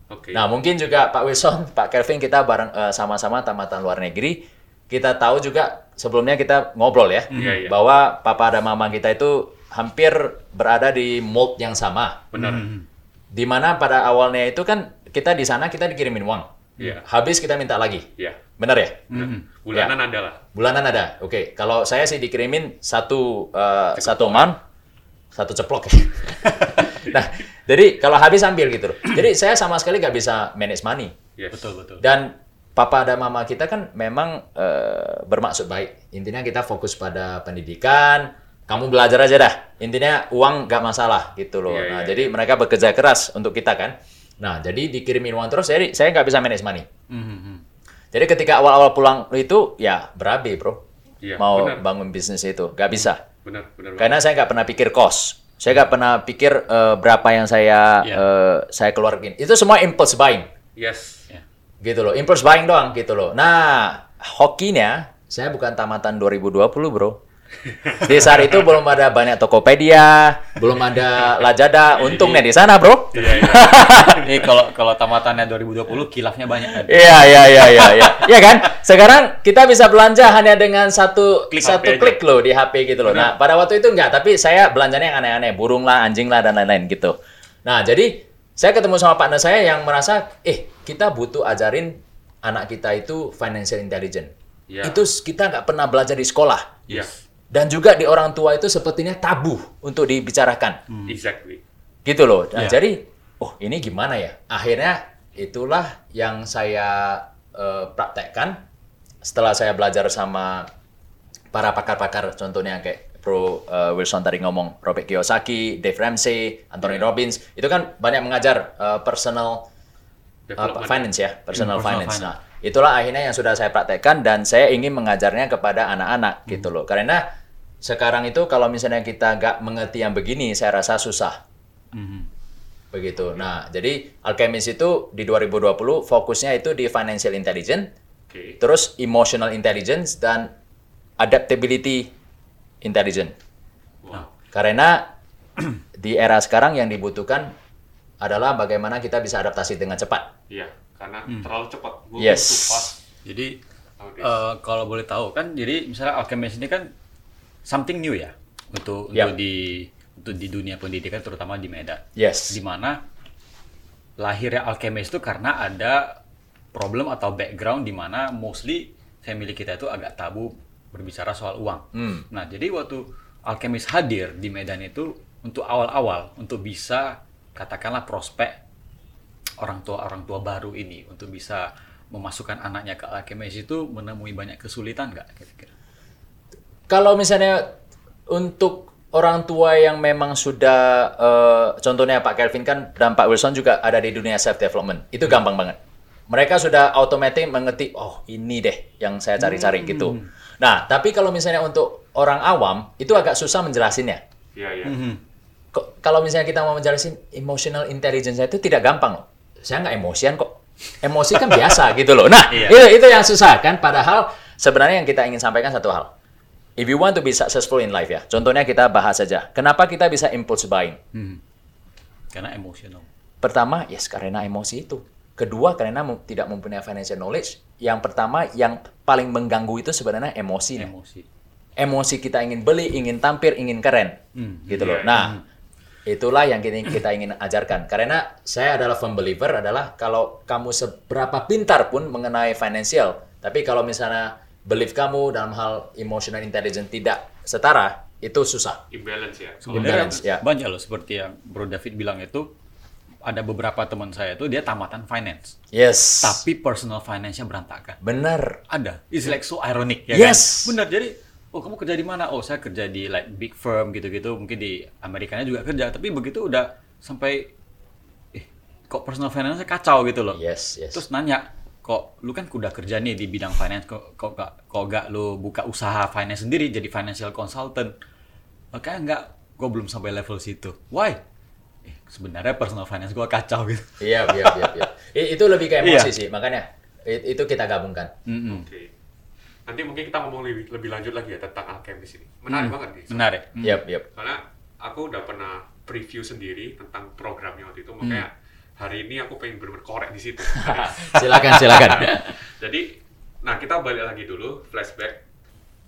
Oke. Nah, mungkin juga Pak Wilson, Pak Kelvin kita bareng eh, sama-sama tamatan luar negeri. Kita tahu juga sebelumnya kita ngobrol ya iya. bahwa papa dan mama kita itu hampir berada di mold yang sama. Benar. Di mana pada awalnya itu kan kita di sana kita dikirimin uang. Iya. Habis kita minta lagi. Iya. Benar ya? Bulanan ada lah. Bulanan ada. Oke, kalau saya sih dikirimin satu eh, satu amount, satu ceplok ya. nah, jadi kalau habis ambil gitu loh. Jadi saya sama sekali nggak bisa manage money. Yes. Betul, betul. Dan papa dan mama kita kan memang eh, bermaksud baik. Intinya kita fokus pada pendidikan. Kamu belajar aja dah. Intinya uang nggak masalah gitu loh. Iya, nah, iya, jadi mereka bekerja keras untuk kita kan. Nah, jadi dikirimin uang terus. Jadi saya nggak bisa manage money. Mhm. Jadi ketika awal-awal pulang itu ya berabe bro. Iya, Mau benar. bangun bisnis itu nggak bisa. Benar, benar. Karena saya nggak pernah pikir cost. Saya nggak pernah pikir eh, berapa yang saya Iya. eh, saya keluarin. Itu semua impulse buying Yes. Ya. gitu loh impulse buying doang gitu loh nah hokinya saya bukan tamatan 2020 bro di saat itu belum ada banyak Tokopedia belum ada Lazada untungnya di sana bro Iya, iya. Ini kalau kalau tamatannya 2020 kilafnya banyak kan. Iya iya iya iya iya. Iya kan? Sekarang kita bisa belanja hanya dengan satu Klik satu HP klik loh di HP gitu loh. Nah, pada waktu itu enggak, tapi saya belanjanya yang aneh-aneh, burung lah, anjing lah dan lain-lain gitu. Nah, jadi saya ketemu sama partner saya yang merasa, eh kita butuh ajarin anak kita itu financial intelligence. Ya. Itu kita nggak pernah belajar di sekolah. Iya. Dan juga di orang tua itu sepertinya tabu untuk dibicarakan. Exactly. Gitu loh. Nah, Iya. jadi oh ini gimana ya? Akhirnya itulah yang saya eh, praktekkan setelah saya belajar sama para pakar-pakar contohnya kayak Pro eh, Wilson tadi ngomong Robert Kiyosaki, Dave Ramsey, Anthony Robbins itu kan banyak mengajar eh, personal Development. finance ya, personal Hmm, personal finance. finance. Nah, itulah akhirnya yang sudah saya praktekkan dan saya ingin mengajarnya kepada anak-anak gitu loh. Karena sekarang itu kalau misalnya kita nggak mengerti yang begini, saya rasa susah. Mhm. Begitu. Nah, jadi Alchemist itu di 2020 fokusnya itu di financial intelligence, Oke. terus emotional intelligence dan adaptability intelligence. Wow. Karena di era sekarang yang dibutuhkan adalah bagaimana kita bisa adaptasi dengan cepat. Iya, karena terlalu cepat. Moving Yes. fast Jadi nowadays. eh, kalau boleh tahu kan, jadi misalnya alchemist ini kan something new ya untuk Yap. untuk di untuk di dunia pendidikan terutama di Medan. Yes. Di mana lahirnya alchemist itu karena ada problem atau background di mana mostly family kita itu agak tabu berbicara soal uang. Hmm. Nah, jadi waktu alchemist hadir di Medan itu untuk awal-awal untuk bisa katakanlah prospek orang tua orang tua baru ini untuk bisa memasukkan anaknya ke alchemist itu menemui banyak kesulitan nggak kira-kira? Kalau misalnya untuk orang tua yang memang sudah eh, contohnya Pak Kelvin kan dan Pak Wilson juga ada di dunia self development. Itu gampang banget. Mereka sudah otomatis mengerti, oh ini deh yang saya cari-cari gitu. Nah, tapi kalau misalnya untuk orang awam itu agak susah menjelasinnya. Iya, iya. Kok- kalau misalnya kita mau menjelasin emotional intelligence itu tidak gampang loh. Saya nggak emosian kok. Emosi kan biasa gitu loh. Nah, Iya. itu itu yang susah kan. Padahal sebenarnya yang kita ingin sampaikan satu hal. If you want to be successful in life ya, contohnya kita bahas saja. Kenapa kita bisa impulse buying? Hmm. Karena emosional. Pertama, yes karena emosi itu. Kedua, karena tidak mempunyai financial knowledge. Yang pertama, yang paling mengganggu itu sebenarnya emosi. Emosi. Emosi kita ingin beli, ingin tampil, ingin keren, Hmm. gitu loh. Iya, Nah, itulah yang kita, kita ingin ajarkan. Karena saya adalah firm believer adalah kalau kamu seberapa pintar pun mengenai financial, tapi kalau misalnya belief kamu dalam hal emotional intelligence tidak setara, itu susah. Imbalance ya. Sebenarnya- Imbalance, ya. banyak loh seperti yang Bro David bilang itu ada beberapa teman saya itu dia tamatan finance, Yes. tapi personal finance-nya berantakan. benar. Ada. It's like so ironic ya Yes. kan? Benar. Jadi, oh kamu kerja di mana? Oh, saya kerja di like big firm gitu-gitu. Mungkin di Amerikanya juga kerja, tapi begitu udah sampai eh kok personal finance kacau gitu loh. Yes, yes. Terus nanya, kok lu kan udah kerja nih di bidang finance, kok kok gak, kok gak lu buka usaha finance sendiri jadi financial consultant? Oke, enggak, gue belum sampai level situ. Why? Eh, sebenarnya personal finance gue kacau gitu. Iya, iya, iya, iya. Itu lebih ke emosi Iya. sih, makanya itu kita gabungkan. Mm-mm. Oke. Nanti mungkin kita ngomong lebih, lebih lanjut lagi ya tentang alchemist ini. Menarik banget nih. Menarik. Mm. Yap, yap. Karena aku udah pernah preview sendiri tentang programnya waktu itu, makanya hari ini aku pengen bener-bener korek di situ. silakan, silakan. Jadi, nah kita balik lagi dulu flashback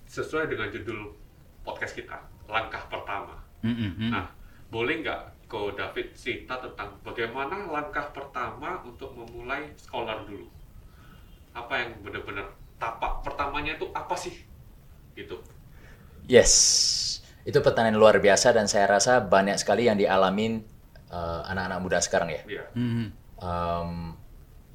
sesuai dengan judul podcast kita, langkah pertama. Mm-mm. Nah, boleh nggak Ko David cerita tentang bagaimana langkah pertama untuk memulai scholar dulu? Apa yang benar-benar tapak pertamanya itu apa sih? Gitu. Yes, itu pertanyaan luar biasa dan saya rasa banyak sekali yang dialamin eh, anak-anak muda sekarang ya, Iya, Mm-mm. Em,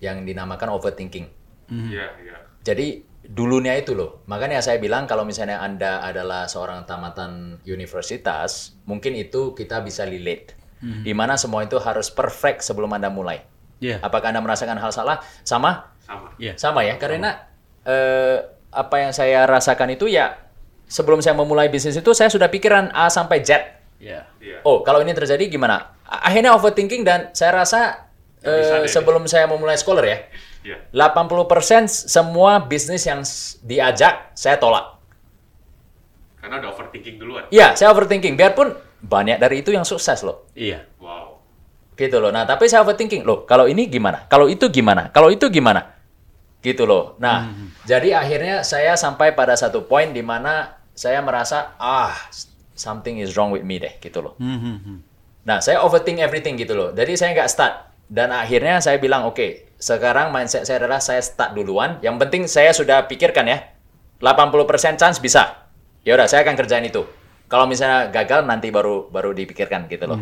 yang dinamakan overthinking. iya, iya. Jadi dulunya itu loh, makanya saya bilang kalau misalnya anda adalah seorang tamatan universitas, mungkin itu kita bisa relate, di mana semua itu harus perfect sebelum anda mulai. Iya. Apakah anda merasakan hal salah? Sama? Sama. Iya. Sama ya, karena eh, apa yang saya rasakan itu ya sebelum saya memulai bisnis itu saya sudah pikiran A sampai Z. Iya. Iya. Oh, kalau ini terjadi gimana? Akhirnya overthinking dan saya rasa eh, deh. sebelum saya memulai scholar ya, Iya. 80% semua bisnis yang diajak saya tolak. Karena udah overthinking duluan. Iya, saya overthinking. Biarpun banyak dari itu yang sukses loh. Iya. Wow. Gitu loh. Nah, tapi saya overthinking. Loh, kalau ini gimana? Kalau itu gimana? Kalau itu gimana? Gitu loh. Nah, jadi akhirnya saya sampai pada satu poin di mana saya merasa, ah, something is wrong with me deh. Gitu loh. Mm-hmm. Nah, saya overthink everything gitu loh. Jadi saya nggak start. Dan akhirnya saya bilang, oke, sekarang mindset saya adalah saya start duluan. Yang penting saya sudah pikirkan ya, 80% chance bisa. Ya udah, saya akan kerjain itu. Kalau misalnya gagal nanti baru baru dipikirkan gitu loh.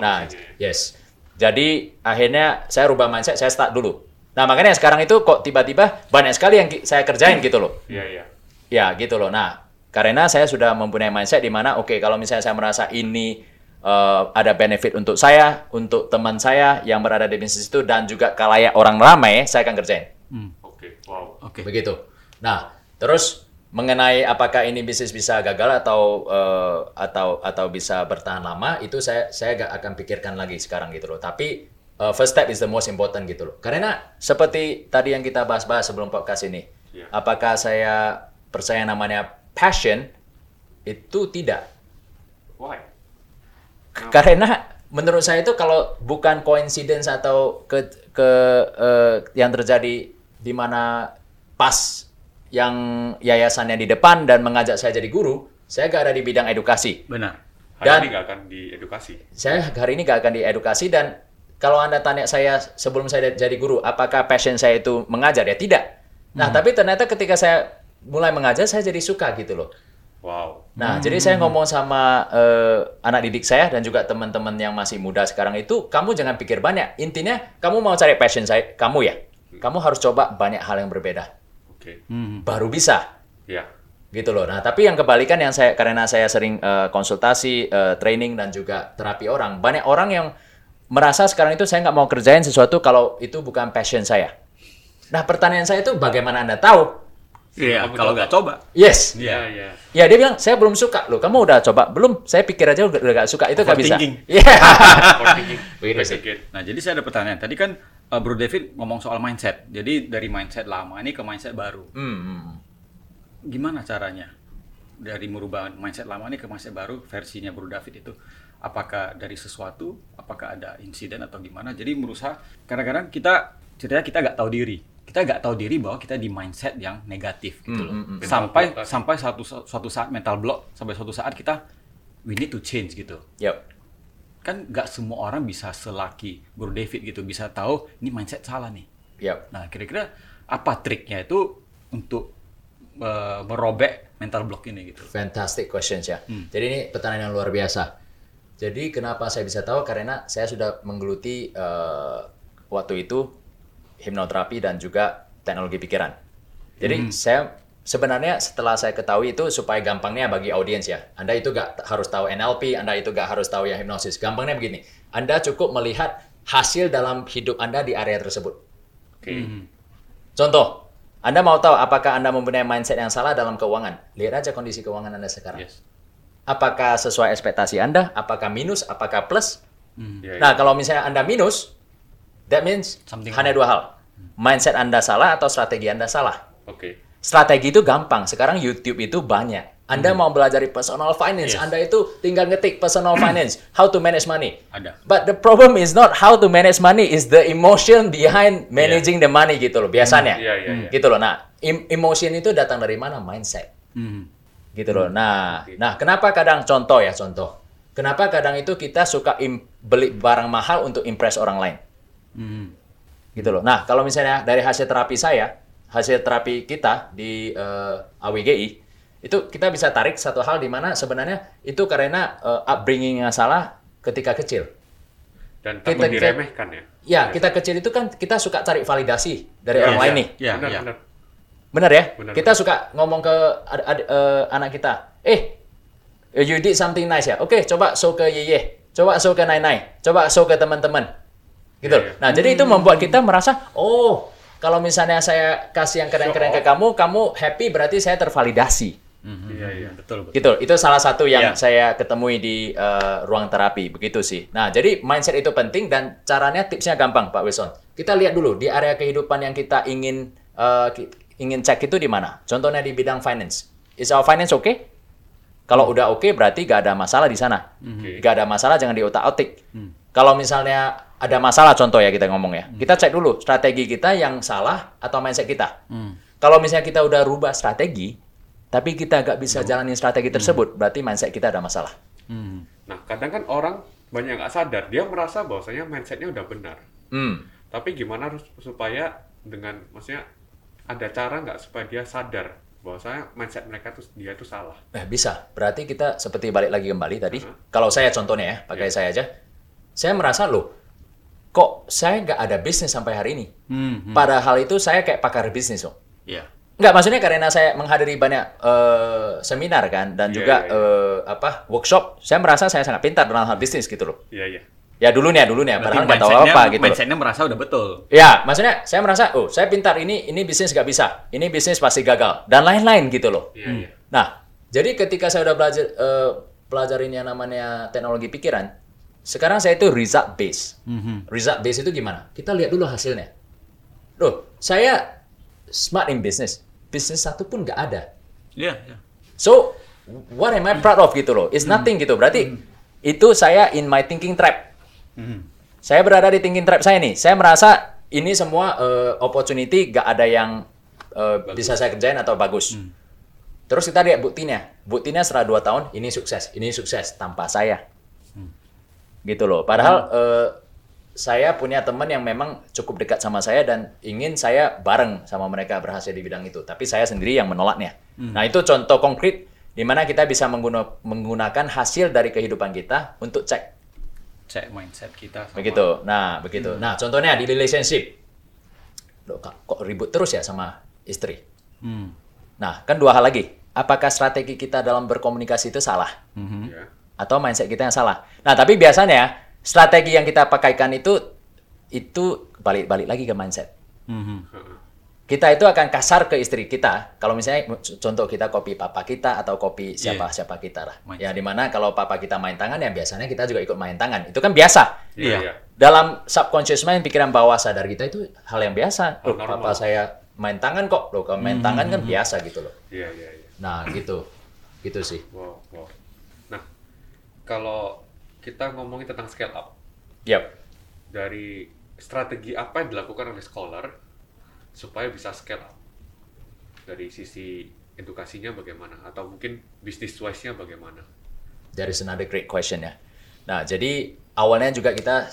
Nah, Solusinya. yes. Jadi akhirnya saya rubah mindset, saya start dulu. Nah, makanya sekarang itu kok tiba-tiba banyak sekali yang saya kerjain gitu loh. Iya, iya. Ya, gitu loh. Nah, karena saya sudah mempunyai mindset di mana oke, kalau misalnya saya merasa ini eh, ada benefit untuk saya, untuk teman saya yang berada di bisnis itu dan juga kalayak orang ramai, saya akan kerjain. Oke, wow. Oke. Begitu. Nah, terus mengenai apakah ini bisnis bisa gagal atau eh, atau atau bisa bertahan lama itu saya saya gak akan pikirkan lagi sekarang gitu loh. Tapi eh, first step is the most important gitu loh. Karena seperti tadi yang kita bahas-bahas sebelum podcast ini, Iya. apakah saya percaya namanya passion itu tidak. Why? Karena menurut saya itu kalau bukan coincidence atau ke ke eh, yang terjadi di mana pas yang yayasannya di depan dan mengajak saya jadi guru, saya gak ada di bidang edukasi. Benar. Hari Dan- ini nggak akan diedukasi. Saya hari ini gak akan diedukasi dan kalau anda tanya saya sebelum saya jadi guru, apakah passion saya itu mengajar ya tidak. Nah tapi ternyata ketika saya mulai mengajar saya jadi suka gitu loh. Wow. Nah, jadi saya ngomong sama eh, anak didik saya dan juga teman-teman yang masih muda sekarang itu, kamu jangan pikir banyak. Intinya, kamu mau cari passion saya, kamu ya. Kamu harus coba banyak hal yang berbeda. Oke. Hmm. Baru bisa. Ya. Gitu loh. Nah, tapi yang kebalikan yang saya karena saya sering eh, konsultasi, eh, training dan juga terapi orang, banyak orang yang merasa sekarang itu saya nggak mau kerjain sesuatu kalau itu bukan passion saya. Nah, pertanyaan saya itu bagaimana Anda tahu? Iya, Kamu kalau nggak coba. Yes. Iya, iya. Ya dia bilang saya belum suka loh. Kamu udah coba belum? Saya pikir aja udah udah gak suka itu gak bisa. Iya. Good. Nah, jadi saya ada pertanyaan. Tadi kan uh, Bro David ngomong soal mindset. Jadi dari mindset lama ini ke mindset baru. Hmm, hmm. Gimana caranya? Dari merubah mindset lama ini ke mindset baru versinya Bro David itu apakah dari sesuatu, apakah ada insiden atau gimana? Jadi berusaha kadang-kadang kita ceritanya kita nggak tahu diri. Kita nggak tahu diri bahwa kita di mindset yang negatif gitu loh. Mental Sampai block sampai suatu suatu saat mental block, sampai suatu saat kita we need to change gitu. Yup. Kan nggak semua orang bisa selaki Bro David gitu, bisa tahu ini mindset salah nih. Yup. Nah, kira-kira apa triknya itu untuk eh, merobek mental block ini gitu? Fantastic questions ya. Jadi ini pertanyaan yang luar biasa. Jadi kenapa saya bisa tahu? Karena saya sudah menggeluti eh, waktu itu hipnoterapi dan juga teknologi pikiran. Jadi saya sebenarnya setelah saya ketahui itu supaya gampangnya bagi audiens ya. Anda itu gak harus tahu NLP, Anda itu gak harus tahu yang hipnosis. Gampangnya begini, Anda cukup melihat hasil dalam hidup Anda di area tersebut. Oke. Contoh, Anda mau tahu apakah Anda mempunyai mindset yang salah dalam keuangan? Lihat aja kondisi keuangan Anda sekarang. Yes. Apakah sesuai ekspektasi Anda? Apakah minus? Apakah plus? Iya, iya. Nah, kalau misalnya Anda minus, that means Something hanya dua hal. Mindset Anda salah atau strategi Anda salah. Oke. Strategi itu gampang. Sekarang YouTube itu banyak. Anda mau belajar personal finance, Yes. Anda itu tinggal ngetik personal finance, how to manage money. Ada. But the problem is not how to manage money, is the emotion behind managing the money gitu loh biasanya. Iya, iya, iya. Gitu loh. Nah, em- emotion itu datang dari mana? Mindset. Hmm. Gitu loh. Nah, nah kenapa kadang contoh ya contoh. Kenapa kadang itu kita suka im- beli barang mahal untuk impress orang lain? Hmm. Gitu loh. Nah, kalau misalnya dari hasil terapi saya, hasil terapi kita di eh, AWGI, itu kita bisa tarik satu hal di mana sebenarnya itu karena upbringing yang salah ketika kecil. Dan Kita- takut kita- diremehkan ya. Ya, kita kecil itu kan kita suka cari validasi dari orang Iya, lain nih. Iya, benar, iya. benar. Bener ya? Benar, kita suka ngomong ke ad- ad- eh, anak kita, eh, you did something nice ya? Oke, coba show ke Yeye, coba show ke Nai coba show ke teman-teman. Gitu. Iya, iya. Nah, jadi itu membuat kita merasa, oh, kalau misalnya saya kasih yang keren-keren ke kamu, kamu happy berarti saya tervalidasi. Mhm. Iya, iya. Betul, betul. Gitu. Itu salah satu yang Iya. saya ketemui di eh, ruang terapi, begitu sih. Nah, jadi mindset itu penting dan caranya tipsnya gampang, Pak Wilson. Kita lihat dulu di area kehidupan yang kita ingin ki- ingin cek itu di mana. Contohnya di bidang finance. Is our finance okay? Kalau udah oke berarti gak ada masalah di sana. Oke. Gak ada masalah jangan diotak-atik. Kalau misalnya ada masalah contoh ya kita ngomong ya. Kita cek dulu strategi kita yang salah atau mindset kita. Hmm. Kalau misalnya kita udah rubah strategi, tapi kita nggak bisa jalanin strategi tersebut, berarti mindset kita ada masalah. Hmm. Nah, kadang kan orang banyak nggak sadar, dia merasa bahwasanya mindsetnya udah benar. Hmm. Tapi gimana harus supaya dengan, maksudnya ada cara nggak supaya dia sadar bahwa saya mindset mereka tuh dia tuh salah. Eh, bisa. Berarti kita seperti balik lagi kembali tadi. Uh-huh. Kalau saya contohnya ya, pakai saya aja. Saya merasa loh, kok saya nggak ada bisnis sampai hari ini. Hmm, hmm. Padahal itu saya kayak pakar bisnis loh. Iya. Nggak, maksudnya karena saya menghadiri banyak eh, seminar kan, dan Iya, juga iya, iya. eh, apa workshop. Saya merasa saya sangat pintar dalam hal bisnis gitu loh. Iya iya. Ya dulunya, dulunya. Berarti Padahal nggak tahu apa gitu. Mindsetnya merasa udah betul. Ya, maksudnya saya merasa, oh saya pintar ini, ini bisnis nggak bisa, ini bisnis pasti gagal, dan lain-lain gitu loh. Iya iya. Nah, jadi ketika saya udah belajar eh, pelajarin yang namanya teknologi pikiran, sekarang saya itu result based. Mhm. Result based itu gimana? Kita lihat dulu hasilnya. Loh, saya smart in business. Bisnis satu pun nggak ada. Iya, iya. So, what am I proud of gitu loh? It's nothing gitu. Berarti itu saya in my thinking trap. Mhm. Saya berada di thinking trap saya nih. Saya merasa ini semua eh, opportunity gak ada yang eh, bisa saya kerjain atau bagus. Terus kita lihat buktinya. Buktinya setelah 2 tahun ini sukses, ini sukses tanpa saya. Gitu loh. Padahal eh, saya punya teman yang memang cukup dekat sama saya dan ingin saya bareng sama mereka berhasil di bidang itu. Tapi saya sendiri yang menolaknya. Nah itu contoh konkret di mana kita bisa mengguna- menggunakan hasil dari kehidupan kita untuk cek Cek mindset kita. sama- begitu nah begitu nah contohnya di relationship Loh, kak, kok ribut terus ya sama istri Hmm. nah kan dua hal lagi apakah strategi kita dalam berkomunikasi itu salah Mhm. Iya. atau mindset kita yang salah nah tapi biasanya strategi yang kita pakaikan itu itu balik balik lagi ke mindset Mhm. Kita itu akan kasar ke istri kita kalau misalnya contoh kita kopi papa kita atau kopi siapa siapa kita lah Mindset. ya di mana kalau papa kita main tangan ya biasanya kita juga ikut main tangan itu kan biasa Iya Iya. iya. dalam subconscious mind pikiran bawah sadar kita itu hal yang biasa. Hal Loh, normal. papa saya main tangan kok. Loh, kalau main tangan kan biasa gitu loh. Iya iya iya. Nah, gitu. Gitu sih. Wow wow. Nah kalau kita ngomongin tentang scale up Yap. dari strategi apa yang dilakukan oleh scholar supaya bisa scale up dari sisi edukasinya bagaimana atau mungkin bisnis wise-nya bagaimana? There is another great question ya. Nah, jadi awalnya juga kita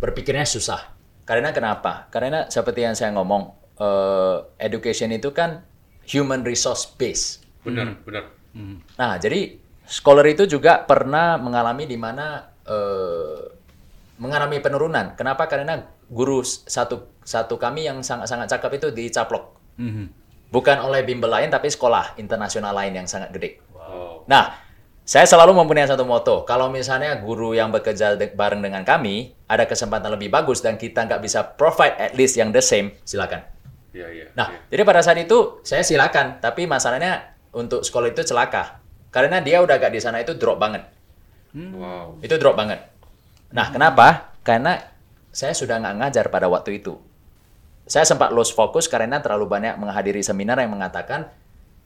berpikirnya susah. Karena kenapa? Karena seperti yang saya ngomong, eh, education itu kan human resource base. Benar benar. Mhm. Nah, jadi scholar itu juga pernah mengalami di mana eh, mengalami penurunan. Kenapa? Karena guru satu satu kami yang sangat-sangat cakep itu dicaplok. Mhm. Bukan oleh bimbel lain, tapi sekolah internasional lain yang sangat gede. Wow. Nah, saya selalu mempunyai satu moto. Kalau misalnya guru yang bekerja de- bareng dengan kami ada kesempatan lebih bagus dan kita nggak bisa provide at least yang the same, silakan. Iya iya. Nah, iya. jadi pada saat itu saya silakan, tapi masalahnya untuk sekolah itu celaka. Karena dia udah gak di sana itu drop banget. Wow. Itu drop banget. Nah, kenapa? Karena saya sudah nggak ngajar pada waktu itu. Saya sempat lose focus karena terlalu banyak menghadiri seminar yang mengatakan,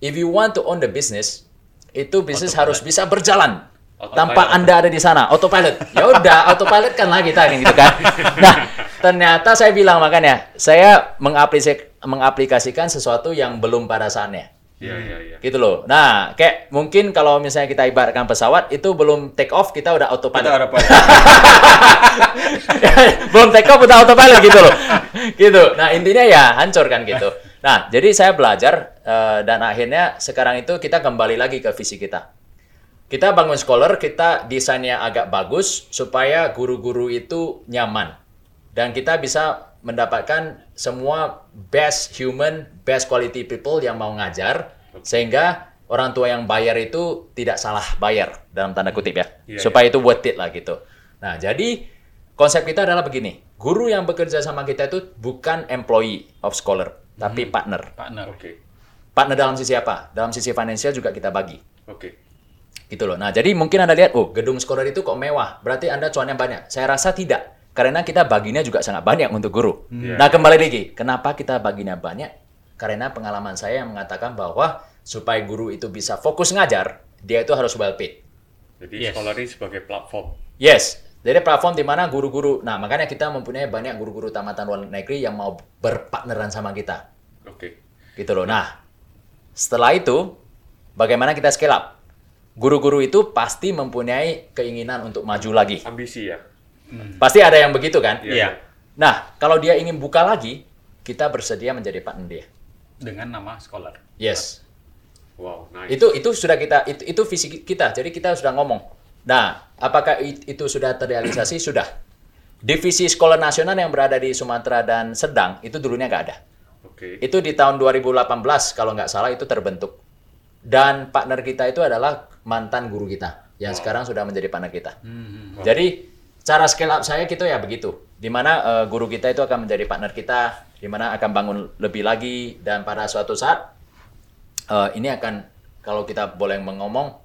if you want to own the business, itu bisnis harus bisa berjalan Autopilot. tanpa anda ada di sana, autopilot. Ya udah, autopilot kan lah kita kan gitu kan. Nah, ternyata saya bilang makanya saya mengaplikasi- mengaplikasikan sesuatu yang belum pada saatnya Iya iya iya. gitu loh. Nah, kayak mungkin kalau misalnya kita ibaratkan pesawat itu belum take off kita udah autopilot. Kita belum take off udah autopilot gitu loh. gitu. Nah, intinya ya hancur kan gitu. Nah, jadi saya belajar eh, dan akhirnya sekarang itu kita kembali lagi ke visi kita. Kita bangun scholar, kita desainnya agak bagus supaya guru-guru itu nyaman. Dan kita bisa mendapatkan semua best human, best quality people yang mau ngajar sehingga orang tua yang bayar itu tidak salah bayar dalam tanda kutip ya. Iya, supaya itu worth it lah gitu. Nah, jadi konsep kita adalah begini. Guru yang bekerja sama kita itu bukan employee of scholar, tapi partner. Partner. Oke. Partner dalam sisi apa? Dalam sisi finansial juga kita bagi. Oke. Gitu loh. Nah, jadi mungkin Anda lihat, oh, gedung scholar itu kok mewah. Berarti Anda cuannya banyak. Saya rasa tidak. Karena kita baginya juga sangat banyak untuk guru. Iya. Nah, kembali lagi. Kenapa kita baginya banyak? Karena pengalaman saya yang mengatakan bahwa supaya guru itu bisa fokus ngajar, dia itu harus well paid. Jadi Yes. scholar ini sebagai platform. Yes. Jadi platform di mana guru-guru, nah makanya kita mempunyai banyak guru-guru tamatan luar negeri yang mau berpartneran sama kita. Oke. Gitu loh. Nah, setelah itu, bagaimana kita scale up? Guru-guru itu pasti mempunyai keinginan untuk maju lagi. Ambisi ya. Pasti ada yang begitu kan? Iya. Nah, kalau dia ingin buka lagi, kita bersedia menjadi partner dia. dengan nama scholar. Yes. Wow, nice. Itu itu sudah kita itu, itu visi kita. Jadi kita sudah ngomong. Nah, apakah it- itu sudah terrealisasi? Sudah. Divisi sekolah nasional yang berada di Sumatera dan Sedang itu dulunya nggak ada. Oke. Itu di tahun 2018 kalau nggak salah itu terbentuk. Dan partner kita itu adalah mantan guru kita yang sekarang sudah menjadi partner kita. Jadi cara scale up saya gitu ya begitu. Di mana eh, guru kita itu akan menjadi partner kita, di mana akan bangun lebih lagi dan pada suatu saat eh, ini akan kalau kita boleh mengomong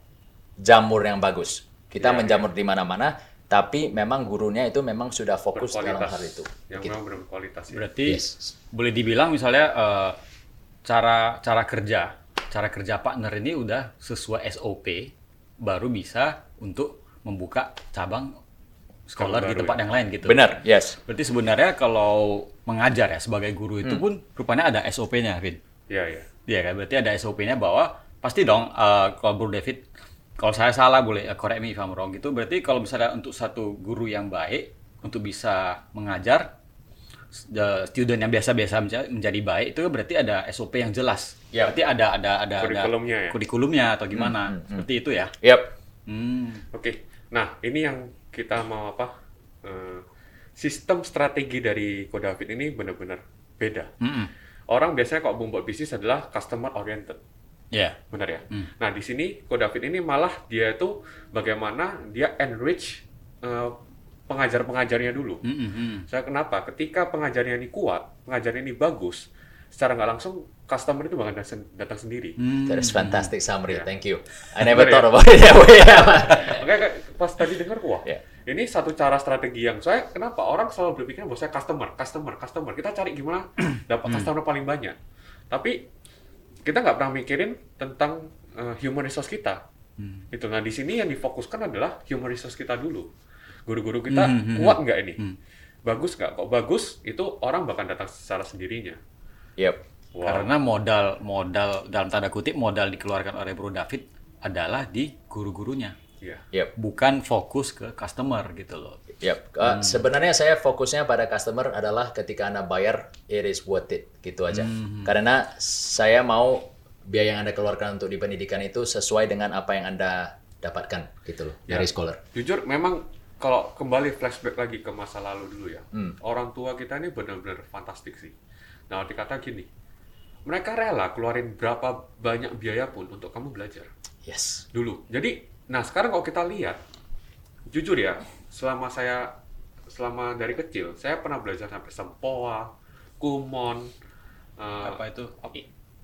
jamur yang bagus. Kita Iya, menjamur di mana-mana, tapi memang gurunya itu memang sudah fokus dalam hal itu. Yang Gitu. memang berkualitas ya. Berarti Yes. boleh dibilang misalnya eh, cara cara kerja cara kerja partner ini udah sesuai SOP baru bisa untuk membuka cabang scholar di baru tempat ya. yang lain gitu. Benar, yes. Berarti sebenarnya kalau mengajar ya sebagai guru itu pun rupanya ada SOP-nya, Vin. Iya, iya. Iya kan, berarti ada SOP-nya bahwa pasti dong eh, kalau Bro David kalau saya salah boleh uh, correct me if I'm wrong gitu. Berarti kalau misalnya untuk satu guru yang baik untuk bisa mengajar the student yang biasa-biasa menja- menjadi baik itu berarti ada SOP yang jelas. Ya. Berarti ada ada ada ada Kurikulumnya ya? kurikulumnya atau gimana. Seperti itu ya. Yep. Hmm. Oke. Nah, ini yang kita mau apa? eh, sistem strategi dari Kodavit ini benar-benar beda. Mm-mm. Orang biasanya kalau membuat bisnis adalah customer oriented. Ya. Benar ya? Nah, di sini Kodavit ini malah dia itu bagaimana dia enrich eh, pengajar-pengajarnya dulu. Mm-mm. Saya kenapa? Ketika pengajarnya ini kuat, pengajarnya ini bagus, secara nggak langsung customer itu bakal datang, datang sendiri. Hmm. That is fantastic summary. Yeah. Thank you. I never thought ya? about it that way. Oke, kayak pas tadi dengar wah, Ya. Ini satu cara strategi yang saya kenapa orang selalu berpikir bahwa saya customer, customer, customer. Kita cari gimana dapat customer paling banyak. Tapi kita nggak pernah mikirin tentang uh, human resource kita. Itu nah di sini yang difokuskan adalah human resource kita dulu. Guru-guru kita Hmm, hmm, kuat nggak ini? Bagus nggak? Kok bagus? Itu orang bakal datang secara sendirinya. yep. Wow. Karena modal modal dalam tanda kutip modal dikeluarkan oleh Bro David adalah di guru-gurunya. Iya. Yep. Bukan fokus ke customer gitu loh. Yep. Uh, Sebenarnya saya fokusnya pada customer adalah ketika Anda bayar, it is worth it. Gitu aja. Karena saya mau biaya yang Anda keluarkan untuk di pendidikan itu sesuai dengan apa yang Anda dapatkan. Gitu loh. Dari scholar. Jujur memang kalau kembali flashback lagi ke masa lalu dulu ya, Hmm. orang tua kita ini benar-benar fantastik sih. Nah, arti kata gini, mereka rela keluarin berapa banyak biaya pun untuk kamu belajar Yes. dulu. Jadi, nah sekarang kalau kita lihat, jujur ya, selama saya selama dari kecil, saya pernah belajar sampai sempoa, kumon, eh, Apa itu?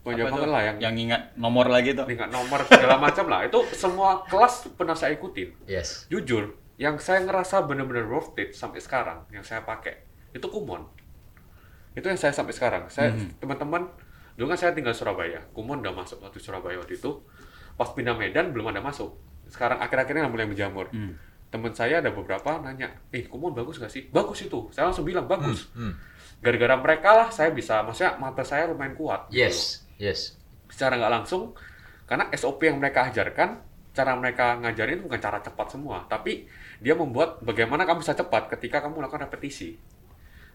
banyak Apa itu? banget lah yang yang ingat nomor lagi tuh. ingat nomor segala macam lah. Itu semua kelas pernah saya ikutin Yes. jujur yang saya ngerasa bener-bener worth it sampai sekarang yang saya pakai itu kumon itu yang saya sampai sekarang saya teman-teman dulu kan saya tinggal Surabaya kumon udah masuk waktu Surabaya waktu itu pas pindah Medan belum ada masuk sekarang akhir-akhirnya mulai menjamur teman saya ada beberapa nanya eh kumon bagus gak sih bagus itu saya langsung bilang bagus Hmm. gara-gara mereka lah saya bisa maksudnya mata saya lumayan kuat gitu Yes. Yes. secara nggak langsung karena SOP yang mereka ajarkan cara mereka ngajarin bukan cara cepat semua tapi dia membuat bagaimana kamu bisa cepat ketika kamu melakukan repetisi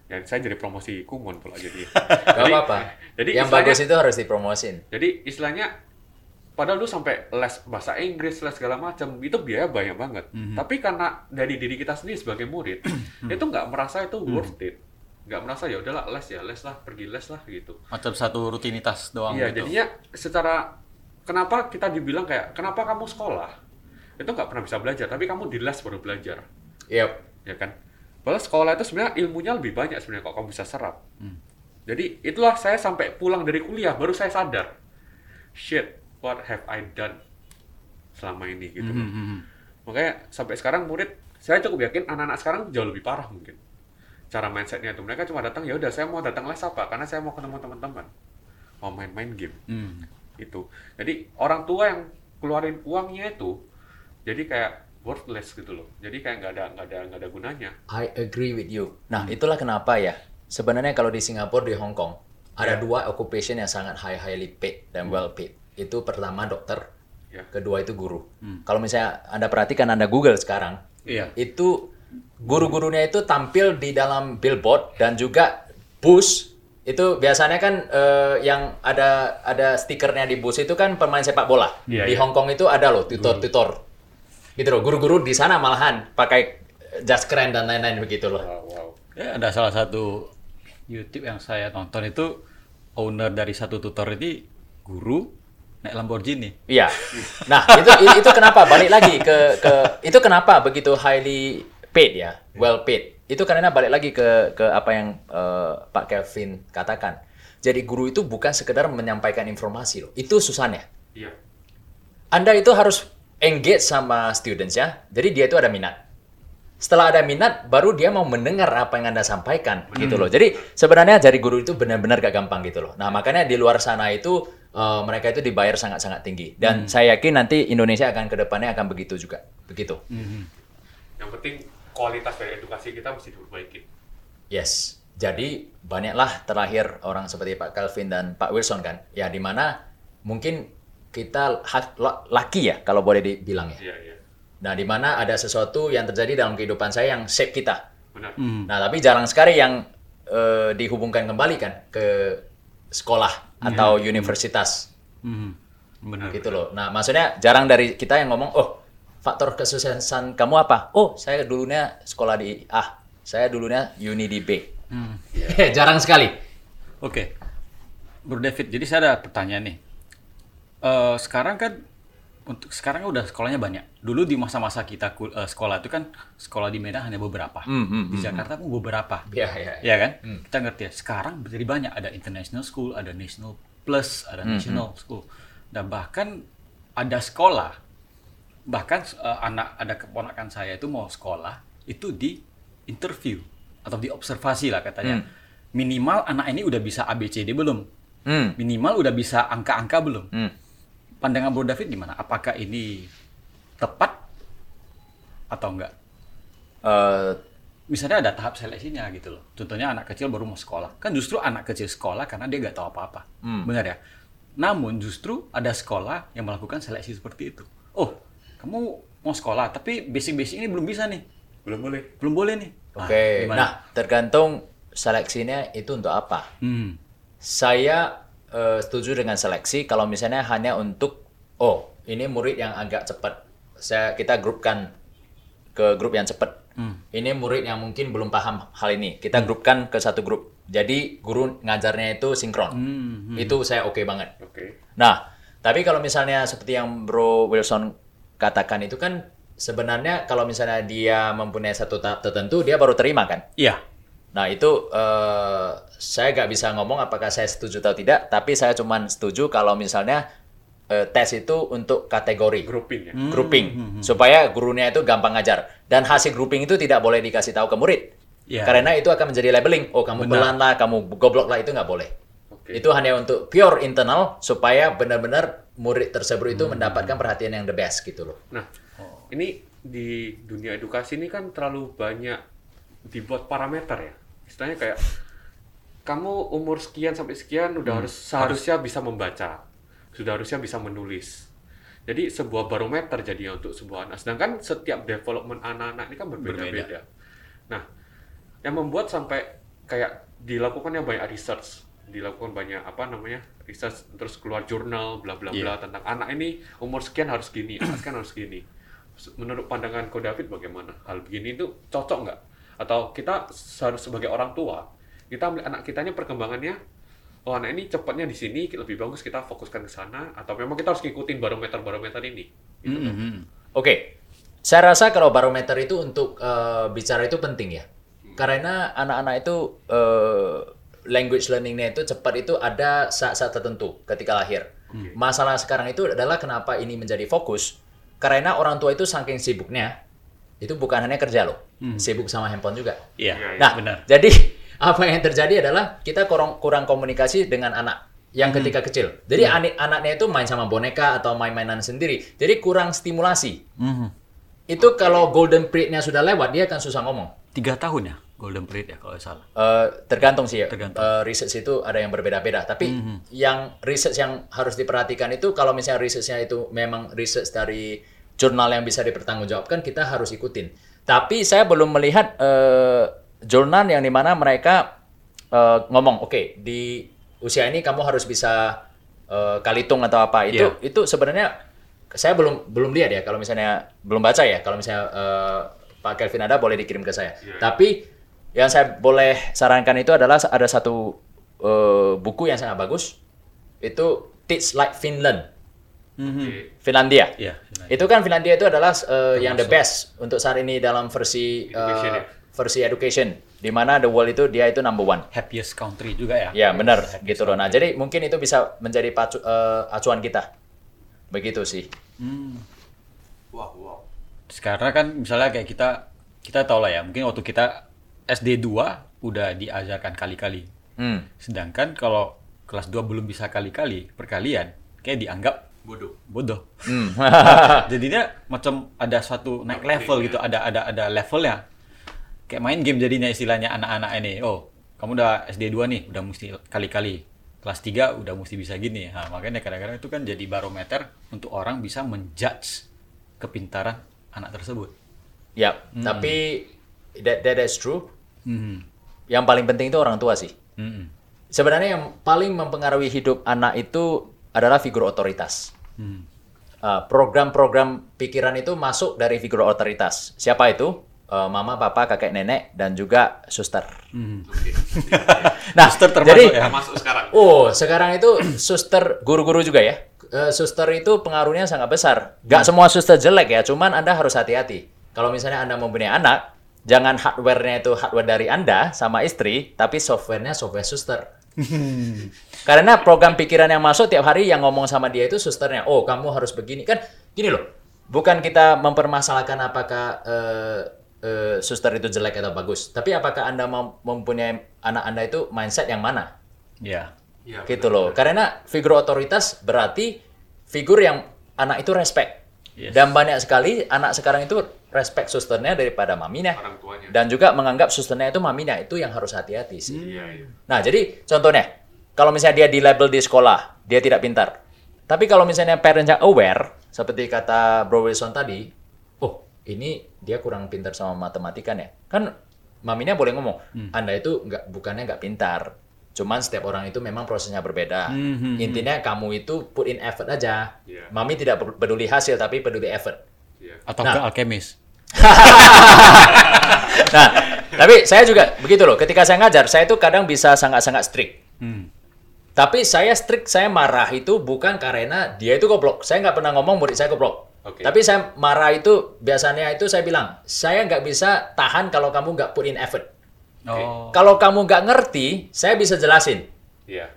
dan saya jadi promosi kumon pula jadi Gak Jadi- apa-apa. jadi yang istilahnya- bagus itu harus dipromosin. jadi istilahnya padahal lu sampai les bahasa Inggris les segala macam itu biaya banyak banget tapi karena dari diri kita sendiri sebagai murid itu nggak merasa itu worth it nggak merasa ya udahlah les ya les lah pergi les lah gitu Macam satu rutinitas doang Iya, gitu. jadinya secara kenapa kita dibilang kayak kenapa kamu sekolah itu nggak pernah bisa belajar, tapi kamu di les baru belajar, Yep. ya kan? Padahal sekolah itu sebenarnya ilmunya lebih banyak sebenarnya kok kamu bisa serap. Hmm. Jadi itulah saya sampai pulang dari kuliah baru saya sadar, shit, what have I done selama ini gitu. loh. Hmm, hmm, hmm. Makanya sampai sekarang murid saya cukup yakin anak-anak sekarang jauh lebih parah mungkin. Cara mindsetnya itu mereka cuma datang ya udah saya mau datang les apa karena saya mau ketemu teman-teman. Mau main-main game Hmm. itu. Jadi orang tua yang keluarin uangnya itu jadi kayak worthless gitu loh. Jadi kayak nggak ada nggak ada nggak ada gunanya. I agree with you. Nah, itulah kenapa ya. Sebenarnya kalau di Singapura, di Hong Kong, ada dua occupation yang sangat high highly paid dan well paid. Itu pertama dokter, Ya. kedua itu guru. Kalau misalnya Anda perhatikan Anda Google sekarang, Iya. itu guru-gurunya itu tampil di dalam billboard dan juga bus Itu biasanya kan eh, yang ada ada stikernya di bus itu kan pemain sepak bola. Iya, di iya. Hong Kong itu ada loh tutor-tutor. Gitu loh, guru-guru di sana malahan pakai jas keren dan lain-lain begitu loh. Wow, wow. Ya, ada salah satu YouTube yang saya tonton itu owner dari satu tutor ini guru naik Lamborghini. Iya. Nah, itu itu kenapa balik lagi ke ke itu kenapa begitu highly paid ya, well paid. Itu karena balik lagi ke ke apa yang eh, Pak Kevin katakan. Jadi guru itu bukan sekedar menyampaikan informasi loh. Itu susahnya. Iya. Anda itu harus engage sama students ya. Jadi dia itu ada minat. Setelah ada minat, baru dia mau mendengar apa yang Anda sampaikan gitu loh. Jadi sebenarnya jadi guru itu benar-benar gak gampang gitu loh. Nah makanya di luar sana itu eh, mereka itu dibayar sangat-sangat tinggi. Dan saya yakin nanti Indonesia akan ke depannya akan begitu juga. Begitu. Yang penting kualitas dari edukasi kita mesti diperbaiki. Yes. Jadi banyaklah terlahir orang seperti Pak Calvin dan Pak Wilson kan. Ya di mana mungkin kita laki ya kalau boleh dibilang ya. Iya, iya. Nah, di mana ada sesuatu yang terjadi dalam kehidupan saya yang shape kita. Benar. Nah, tapi jarang sekali yang eh, dihubungkan kembali kan ke sekolah atau universitas Hmm, benar. gitu loh. Nah, maksudnya jarang dari kita yang ngomong, "Oh, faktor kesuksesan kamu apa?" "Oh, saya dulunya sekolah di A. Saya dulunya uni di B." Hmm. jarang sekali. Oke, Bro David. Jadi saya ada pertanyaan nih. Eh, sekarang kan untuk sekarang udah sekolahnya banyak. Dulu di masa-masa kita eh, sekolah itu kan sekolah di Medan hanya beberapa. Hmm, hmm, di Jakarta pun beberapa. Ya, ya. Iya kan? Kita ngerti ya. Sekarang jadi banyak ada international school, ada national plus, ada national school. Dan bahkan ada sekolah. Bahkan eh, anak ada keponakan saya itu mau sekolah itu di interview atau diobservasi lah katanya. Minimal anak ini udah bisa ABCD belum? Hmm. Minimal udah bisa angka-angka belum? Hmm. Pandangan Bro David gimana? Apakah ini tepat atau enggak? Eh, misalnya ada tahap seleksinya gitu loh. Contohnya anak kecil baru mau sekolah. Kan justru anak kecil sekolah karena dia nggak tahu apa-apa. Benar ya? Namun justru ada sekolah yang melakukan seleksi seperti itu. Oh, kamu mau sekolah tapi basic-basic ini belum bisa nih. Belum boleh. Belum boleh nih. Ah, Oke. gimana? Nah, tergantung seleksinya itu untuk apa. Hmm. Saya eh, setuju dengan seleksi kalau misalnya hanya untuk oh ini murid yang agak cepat. Saya kita grupkan ke grup yang cepat. Ini murid yang mungkin belum paham hal ini. Kita grupkan ke satu grup. Jadi guru ngajarnya itu sinkron. Itu saya oke banget. Oke. Nah, tapi kalau misalnya seperti yang Bro Wilson katakan itu kan sebenarnya kalau misalnya dia mempunyai satu tahap tertentu dia baru terima kan. Iya. Nah itu eh, saya nggak bisa ngomong apakah saya setuju atau tidak, tapi saya cuman setuju kalau misalnya eh, tes itu untuk kategori. Grouping ya. grouping. supaya gurunya itu gampang ngajar. Dan hasil grouping itu tidak boleh dikasih tahu ke murid. Iya. karena itu akan menjadi labeling. Oh kamu pelan lah kamu goblok lah itu nggak boleh. Oke. itu hanya untuk pure internal supaya benar-benar murid tersebut itu mendapatkan perhatian yang the best gitu loh. Nah, ini di dunia edukasi ini kan terlalu banyak dibuat parameter ya. Istilahnya kayak kamu umur sekian sampai sekian udah harus seharusnya bisa membaca, sudah harusnya bisa menulis. Jadi sebuah barometer jadinya untuk sebuah anak. Sedangkan setiap development anak-anak ini kan berbeda-beda. Nah, yang membuat sampai kayak dilakukannya banyak research, dilakukan banyak apa namanya research terus keluar jurnal bla bla bla tentang anak ini umur sekian harus gini, anak sekian harus gini. Menurut pandangan Ko David bagaimana? Hal begini itu cocok nggak? Atau kita harus sebagai orang tua kita melihat anak kitanya perkembangannya oh anak ini cepatnya di sini lebih bagus kita fokuskan ke sana atau memang kita harus ngikutin barometer-barometer ini gitu kan. Mhm. Oke, saya rasa kalau barometer itu untuk eh, bicara itu penting ya, karena anak-anak itu eh, language learningnya itu cepat itu ada saat-saat tertentu ketika lahir. Masalah sekarang itu adalah kenapa ini menjadi fokus, karena orang tua itu saking sibuknya, itu bukan hanya kerja loh, sibuk sama handphone juga. Iya, Iya, Nah, benar. jadi apa yang terjadi adalah kita kurang kurang komunikasi dengan anak yang ketika kecil. Jadi anak anaknya itu main sama boneka atau main-mainan sendiri. Jadi kurang stimulasi. Mhm. Itu kalau golden period-nya sudah lewat, dia akan susah ngomong. Tiga tahun ya, golden period ya kalau salah. Eh, tergantung sih ya. Tergantung. Eh, research itu ada yang berbeda-beda. Tapi yang research yang harus diperhatikan itu kalau misalnya researchnya itu memang research dari jurnal yang bisa dipertanggungjawabkan, kita harus ikutin. Tapi saya belum melihat eh, jurnal yang di mana mereka eh, ngomong, oke di usia ini kamu harus bisa eh, kalitung atau apa itu Iya. itu sebenarnya saya belum belum lihat ya kalau misalnya belum baca ya kalau misalnya eh, Pak Kelvin ada boleh dikirim ke saya. Iya. Tapi yang saya boleh sarankan itu adalah ada satu eh, buku yang sangat bagus itu Teach Like Finland Oke. Finlandia. Iya. Itu kan Finlandia itu adalah eh, yang the best untuk saat ini dalam versi eh, Education ya? versi education di mana the world itu dia itu number one. Happiest country juga ya. Ya benar Happiest gitu loh. Nah jadi mungkin itu bisa menjadi pacu, eh, acuan kita. Begitu sih. Hmm. Wow, wow. Sekarang kan misalnya kayak kita kita tahu lah ya, mungkin waktu kita SD 2 udah diajarkan kali-kali. Hmm. Sedangkan kalau kelas 2 belum bisa kali-kali perkalian, kayak dianggap Bodoh. bodoh. Hmm. jadinya macam ada suatu naik level gitu, ada ada ada levelnya. Kayak main game jadinya istilahnya anak-anak ini. Oh, kamu udah SD 2 nih, udah mesti kali-kali. Kelas 3 udah mesti bisa gini. Nah, makanya kadang-kadang itu kan jadi barometer untuk orang bisa menjudge kepintaran anak tersebut. ya, tapi that, that is true. Hmm. Yang paling penting itu orang tua sih. Hmm. Sebenarnya yang paling mempengaruhi hidup anak itu adalah figur otoritas. Hmm. Uh, program-program pikiran itu masuk dari figur otoritas. Siapa itu? Uh, mama, papa, kakek, nenek, dan juga suster. Hmm. Oke. Nah, Suster termasuk jadi, ya? Kita masuk sekarang. oh sekarang itu suster, guru-guru juga ya. Uh, suster itu pengaruhnya sangat besar. Gak semua suster jelek ya, cuman Anda harus hati-hati. Kalau misalnya Anda mempunyai anak, jangan hardware-nya itu hardware dari Anda sama istri, tapi software-nya software suster. Karena program pikiran yang masuk tiap hari yang ngomong sama dia itu susternya. Oh, kamu harus begini. Kan gini loh. Bukan kita mempermasalahkan apakah eh, eh, suster itu jelek atau bagus. Tapi apakah Anda mem- mempunyai anak Anda itu mindset yang mana? Ya. Iya, Gitu loh. Karena figur otoritas berarti figur yang anak itu respect. Yes. Dan banyak sekali anak sekarang itu respect susternya daripada maminya. Orang tuanya. Dan juga menganggap susternya itu maminya. Itu yang harus hati-hati sih. Iya, iya. Nah, jadi contohnya, kalau misalnya dia di label di sekolah, dia tidak pintar. Tapi kalau misalnya parents yang aware, seperti kata Bro Wilson tadi, oh ini dia kurang pintar sama matematika ya. Kan maminya boleh ngomong, Anda itu nggak bukannya nggak pintar. Cuman setiap orang itu memang prosesnya berbeda. Hmm, Intinya kamu itu put in effort aja. Iya. Mami tidak peduli hasil, tapi peduli effort. Iya. Atau Nah. ke alkemis. Nah, tapi saya juga begitu loh. Ketika saya ngajar, saya itu kadang bisa sangat-sangat strict. Hmm. Tapi saya strict, saya marah itu bukan karena dia itu goblok. Saya nggak pernah ngomong murid saya goblok. Oke. Tapi saya marah itu biasanya itu saya bilang, saya nggak bisa tahan kalau kamu nggak put in effort. Oh. Kalau kamu nggak ngerti, saya bisa jelasin. Iya.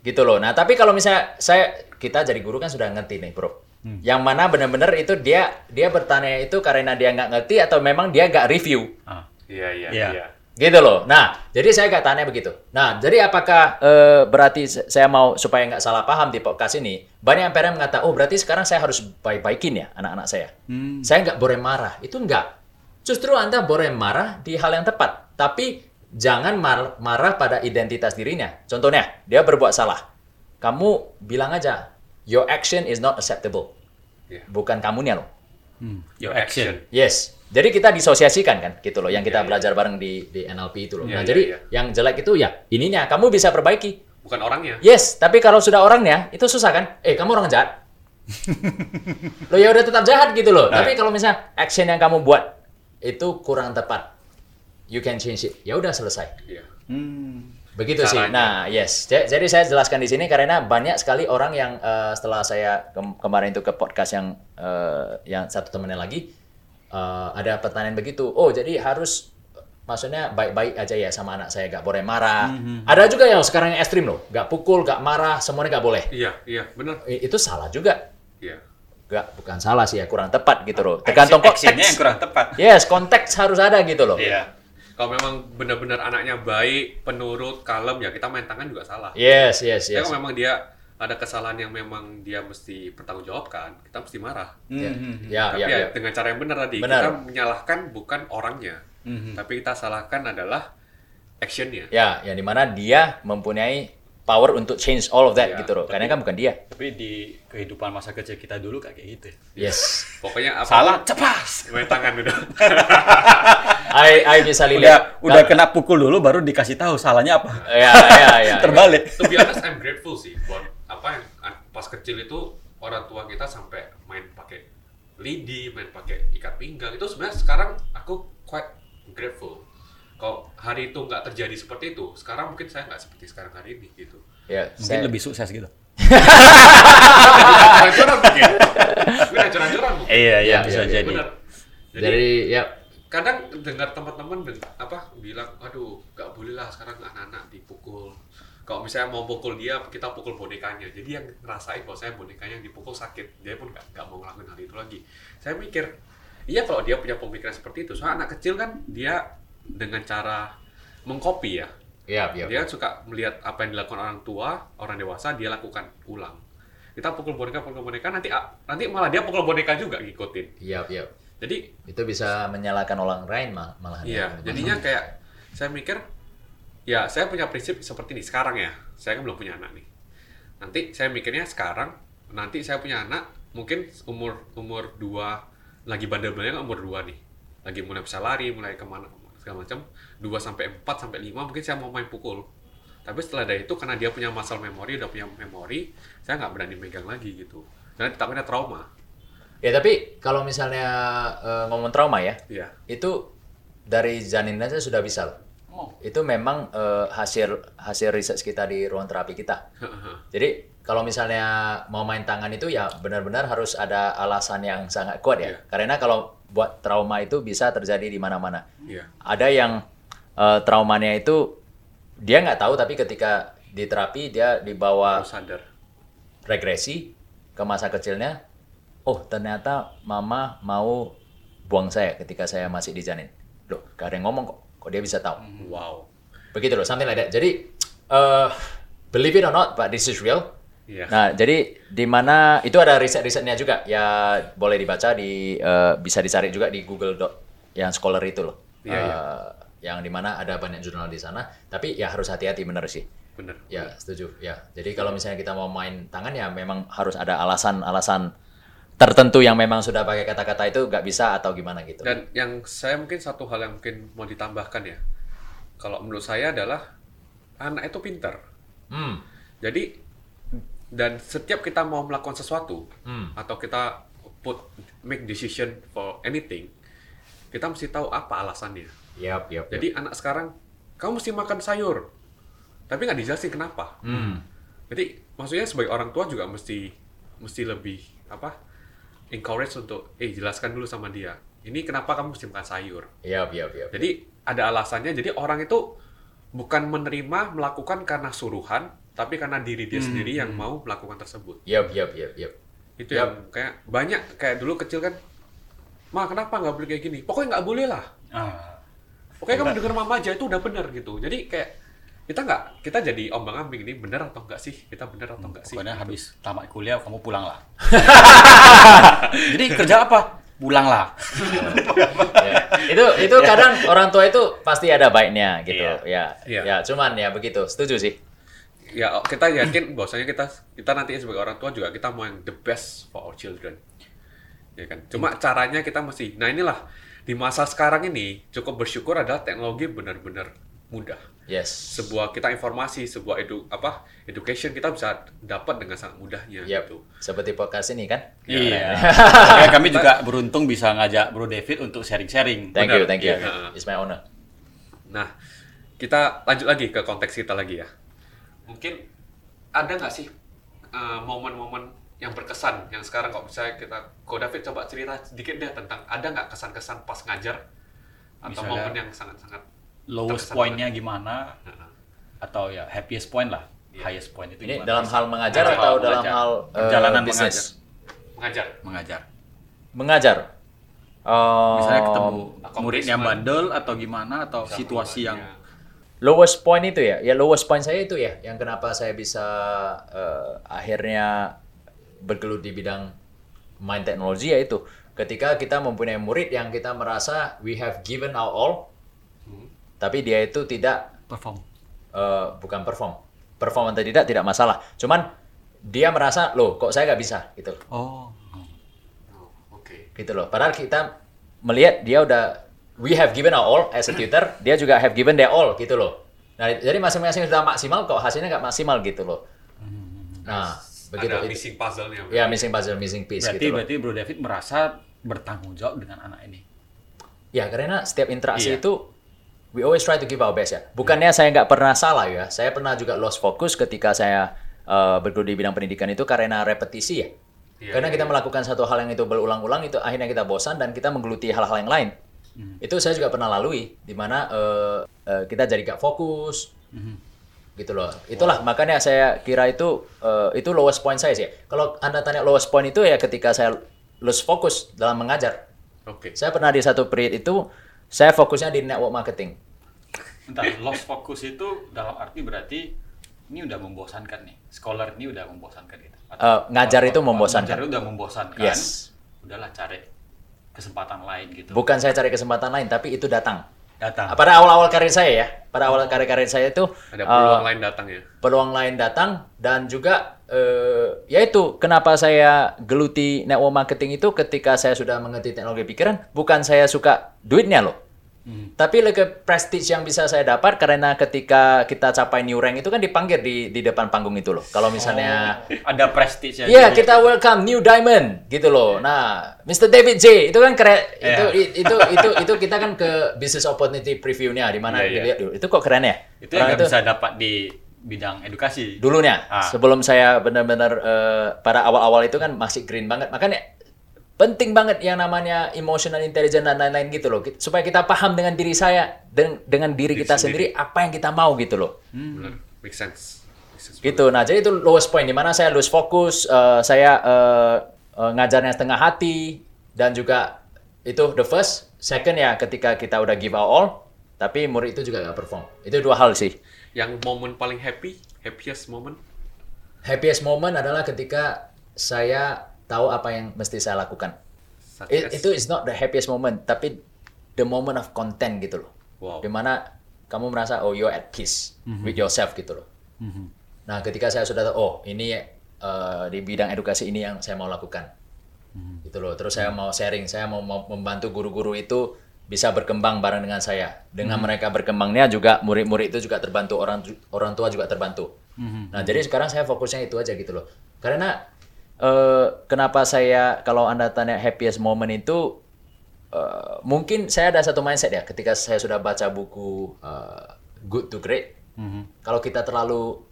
Gitu loh. Nah, tapi kalau misalnya saya kita jadi guru kan sudah ngerti nih, Bro. Yang mana benar-benar itu dia dia bertanya itu karena dia nggak ngerti atau memang dia nggak review. Ah. Iya, iya, Iya. iya. Gitu loh. Nah, jadi saya nggak tanya begitu. Nah, jadi apakah eh, berarti saya mau supaya nggak salah paham di podcast ini, banyak yang parent mengatakan, oh berarti sekarang saya harus baik-baikin ya anak-anak saya. Hmm. Saya nggak boleh marah. Itu nggak. Justru Anda boleh marah di hal yang tepat. Tapi jangan mar- marah pada identitas dirinya. Contohnya, dia berbuat salah. Kamu bilang aja, your action is not acceptable. Iya. Bukan kamunya loh. Hmm. Your action. Yes. Jadi kita disosiasikan kan, gitu loh. Yang kita iya. belajar bareng di di NLP itu loh. Iya, nah, iya, jadi iya. yang jelek itu ya ininya kamu bisa perbaiki. Bukan orangnya. Yes, tapi kalau sudah orangnya itu susah kan? Eh, kamu orang jahat. lo ya udah tetap jahat gitu loh. Nah. Tapi kalau misalnya action yang kamu buat itu kurang tepat, you can change it. Ya udah selesai. Iya. Hmm. Begitu sih. Caranya. Nah, yes. Ja- Jadi saya jelaskan di sini karena banyak sekali orang yang eh, setelah saya kem- kemarin itu ke podcast yang eh, yang satu temennya lagi eh, ada pertanyaan begitu. Oh, jadi harus maksudnya baik-baik aja ya sama anak saya, gak boleh marah. Ada juga yang sekarang yang ekstrim loh, gak pukul, gak marah, semuanya gak boleh. Iya, iya, benar. Itu salah juga. Iya. Gak, bukan salah sih ya, kurang tepat gitu loh. Tergantung actionnya yang konteks. kurang tepat. Yes, konteks harus ada gitu loh. Iya. Kalau memang benar-benar anaknya baik, penurut, kalem, ya kita main tangan juga salah. Yes, yes, Tapi yes. kalau memang dia ada kesalahan yang memang dia mesti bertanggungjawabkan, kita mesti marah. Ya, Hmm. ya, Tapi ya, ya, ya. dengan cara yang benar tadi, Benar. kita menyalahkan bukan orangnya, Mhm. tapi kita salahkan adalah actionnya. Ya, yang di mana dia mempunyai power untuk change all of that Iya, gitu loh. Karena kan bukan dia. Tapi di kehidupan masa kecil kita dulu kayak gitu. ya. Yes. Pokoknya apa Salah, cepas. main tangan udah. I I bisa Udah lihat. udah kena pukul dulu baru dikasih tahu salahnya apa. Ya ya ya. Terbalik. to be honest, I'm grateful sih buat apa yang pas kecil itu orang tua kita sampai main pakai lidi, main pakai ikat pinggang itu sebenarnya sekarang aku quite grateful. Kalau hari itu nggak terjadi seperti itu, sekarang mungkin saya nggak seperti sekarang hari ini gitu. Ya, Mungkin saya- lebih sukses gitu. Mungkin, mungkin hancur-hancuran mungkin. Iya, iya, bisa iya, jadi. Bener. Jadi, ya kadang dengar teman-teman apa bilang, aduh nggak boleh lah sekarang anak-anak dipukul. Kalau misalnya mau pukul dia, kita pukul bonekanya. Jadi yang ngerasain bahwa saya bonekanya yang dipukul sakit, dia pun nggak nggak mau ngelakuin hal itu lagi. Saya mikir, iya kalau dia punya pemikiran seperti itu, soalnya anak kecil kan dia dengan cara mengcopy ya. ya ya. Dia suka melihat apa yang dilakukan orang tua, orang dewasa, dia lakukan ulang. Kita pukul boneka, pukul boneka, nanti nanti malah dia pukul boneka juga ngikutin. Iya, iya. Jadi Itu bisa menyalahkan orang lain mal- malahan. Iya, jadinya kayak saya mikir, ya saya punya prinsip seperti ini sekarang ya. Saya kan belum punya anak nih. Nanti saya mikirnya sekarang, nanti saya punya anak, mungkin umur umur dua lagi bandel-bandelnya kan umur dua nih, lagi mulai bisa lari, mulai ke mana segala macam, 2 sampai 4 sampai 5 mungkin saya mau main pukul. Tapi setelah dari itu karena dia punya muscle memory, udah punya memori, saya nggak berani megang lagi gitu. Karena takutnya trauma. Ya tapi kalau misalnya eh, ngomong trauma ya, Iya. itu dari janin aja sudah bisa loh. Oh. Itu memang eh, hasil hasil riset kita di ruang terapi kita. Jadi kalau misalnya mau main tangan itu ya benar-benar harus ada alasan yang sangat kuat ya. Iya. Karena kalau buat trauma itu bisa terjadi di mana-mana. Iya. Ada yang eh, traumanya itu dia nggak tahu tapi ketika di terapi dia dibawa sadar. regresi ke masa kecilnya. Oh ternyata mama mau buang saya ketika saya masih di janin. Loh, gak ada yang ngomong kok. Kok dia bisa tahu? Wow. Begitu loh, something like that. Jadi, eh believe it or not, but this is real. Iya. Nah, jadi di mana itu ada riset-risetnya juga. Ya boleh dibaca di eh, bisa dicari juga di Google Doc yang scholar itu loh. Iya, iya. Eh, Yang di mana ada banyak jurnal di sana. Tapi ya harus hati-hati bener sih. Bener. Ya, setuju. Ya. Jadi kalau misalnya kita mau main tangan ya memang harus ada alasan-alasan tertentu yang memang sudah pakai kata-kata itu nggak bisa atau gimana gitu. Dan yang saya mungkin satu hal yang mungkin mau ditambahkan ya, kalau menurut saya adalah anak itu pintar. Hmm. Jadi dan setiap kita mau melakukan sesuatu Hmm. atau kita put make decision for anything, kita mesti tahu apa alasannya. Yap. yap. Jadi anak sekarang kamu mesti makan sayur, tapi nggak dijelasin kenapa. Hmm. Jadi maksudnya sebagai orang tua juga mesti mesti lebih apa encourage untuk eh jelaskan dulu sama dia. Ini kenapa kamu mesti makan sayur? Yap, yap, yap. Jadi ada alasannya. Jadi orang itu bukan menerima melakukan karena suruhan, tapi karena diri dia sendiri yang mau melakukan tersebut. Yap, yap, yap, yap. Itu yang kayak banyak kayak dulu kecil kan, ma kenapa nggak boleh kayak gini? Pokoknya nggak boleh lah. Ah. Pokoknya kamu denger mama aja itu udah bener gitu. Jadi kayak kita nggak kita jadi ombang ambing ini bener atau enggak sih? Kita bener atau enggak sih? Pokoknya habis tamat kuliah kamu pulang lah. Jadi kerja apa? Pulang lah. Ya. Itu itu kadang orang tua itu pasti ada baiknya gitu. Ya. Iya. Ya, cuman ya begitu. Setuju sih. Ya kita yakin bahwasanya kita kita nanti sebagai orang tua juga kita mau yang the best for our children ya kan cuma caranya kita mesti nah inilah di masa sekarang ini cukup bersyukur adalah teknologi benar-benar mudah Yes. sebuah kita informasi sebuah edu apa education kita bisa dapat dengan sangat mudahnya Yap. gitu Seperti podcast ini kan? Iya. Makanya kami juga beruntung bisa ngajak Bro David untuk sharing-sharing. Thank Benar. you, thank you. Iya. It's my honor. Nah, kita lanjut lagi ke konteks kita lagi ya. Mungkin ada nggak sih eh, momen-momen yang berkesan yang sekarang kok bisa kita, kok David coba cerita sedikit deh tentang ada nggak kesan-kesan pas ngajar atau Misalnya- momen yang sangat-sangat Lowest point-nya gimana? Heeh. Atau ya happiest point lah. Iya. Highest point itu Ini gimana? dalam hal mengajar Dalam atau hal dalam mengajar. hal eh, Perjalanan bisnis? mengajar? mengajar. Mengajar. Oh, Misalnya ketemu accomplishment. murid yang bandel atau gimana atau situasi yang. Lowest point itu ya ya lowest point saya itu ya yang kenapa saya bisa eh, akhirnya bergelut di bidang mind technology yaitu ketika kita mempunyai murid yang kita merasa we have given our all Hmm. tapi dia itu tidak perform. eh, bukan perform perform atau tidak tidak masalah. Cuman dia merasa loh kok saya nggak bisa gitu. Oh. Oh, Oke. gitu loh. Padahal kita melihat dia udah we have given our all as a tutor, dia juga have given their all gitu loh. Nah, jadi masing-masing sudah maksimal kok hasilnya nggak maksimal gitu loh. Nah, begitu Ada missing puzzle-nya. Ya missing puzzle, missing piece Berarti gitu loh. berarti Bro David merasa bertanggung jawab dengan anak ini. Ya karena setiap interaksi Iya. itu we always try to give our best ya. Bukannya saya nggak pernah salah ya. Saya pernah juga lost focus ketika saya uh, bergelut di bidang pendidikan itu karena repetisi ya. Iya, karena iya, kita iya. melakukan satu hal yang itu berulang-ulang itu akhirnya kita bosan dan kita menggeluti hal-hal yang lain. Itu saya juga pernah lalui di mana uh, uh, kita jadi gak fokus. Gitu loh. Itulah makanya saya kira itu uh, itu lowest point saya sih. Kalau Anda tanya lowest point itu ya ketika saya lose fokus dalam mengajar. Oke. Saya pernah di satu period itu saya fokusnya di network marketing. Bentar, lost focus itu dalam arti berarti ini udah membosankan nih. Scholar ini udah membosankan kita. Eh, ngajar itu membosankan. Ngajar udah membosankan. Yes. Udahlah cari kesempatan lain gitu. Bukan saya cari kesempatan lain, tapi itu datang. Datang. Pada awal-awal karir saya ya, pada awal karir-karir saya itu Ada peluang lain datang ya. peluang lain datang dan juga eh, yaitu kenapa saya geluti network marketing itu ketika saya sudah mengerti teknologi pikiran, bukan saya suka duitnya loh. Hmm. Tapi lebih prestige yang bisa saya dapat karena ketika kita capai new rank itu kan dipanggil di di depan panggung itu loh. Kalau misalnya Ada prestige Iya, kita welcome new diamond gitu loh. Nah, Mr. David J itu kan keren itu, Iya. itu itu itu kita kan ke business opportunity preview-nya di mana Iya, iya. dilihat dulu. Itu kok keren ya? Itu yang nggak bisa dapat di bidang edukasi. dulunya Ah. sebelum saya benar-benar eh, pada awal-awal itu kan masih green banget. Makanya penting banget yang namanya emotional intelligence dan lain-lain gitu loh. Supaya kita paham dengan diri saya dan dengan diri Diri kita sendiri. sendiri apa yang kita mau gitu loh. Benar. Make sense. Make sense. gitu nah jadi itu lowest point di mana saya lose fokus eh, saya eh, eh, ngajarnya setengah hati dan juga itu the first second ya ketika kita udah give our all tapi murid itu juga nggak perform itu dua hal sih Yang momen paling happy, happiest moment. happiest moment adalah ketika saya tahu apa yang mesti saya lakukan It- itu is not the happiest moment tapi the moment of content gitu loh Wow. di mana kamu merasa oh you're at peace with yourself gitu loh Mhm. Nah, ketika saya sudah tahu, oh ini eh, di bidang edukasi ini yang saya mau lakukan, gitu loh. Terus saya mau sharing, saya mau, mau membantu guru-guru itu bisa berkembang bareng dengan saya. Dengan mereka berkembangnya juga murid-murid itu juga terbantu, orang orang tua juga terbantu. Nah, jadi sekarang saya fokusnya itu aja gitu loh. Karena eh, kenapa saya kalau anda tanya happiest moment itu eh, mungkin saya ada satu mindset ya ketika saya sudah baca buku eh, Good to Great Mhm. kalau kita terlalu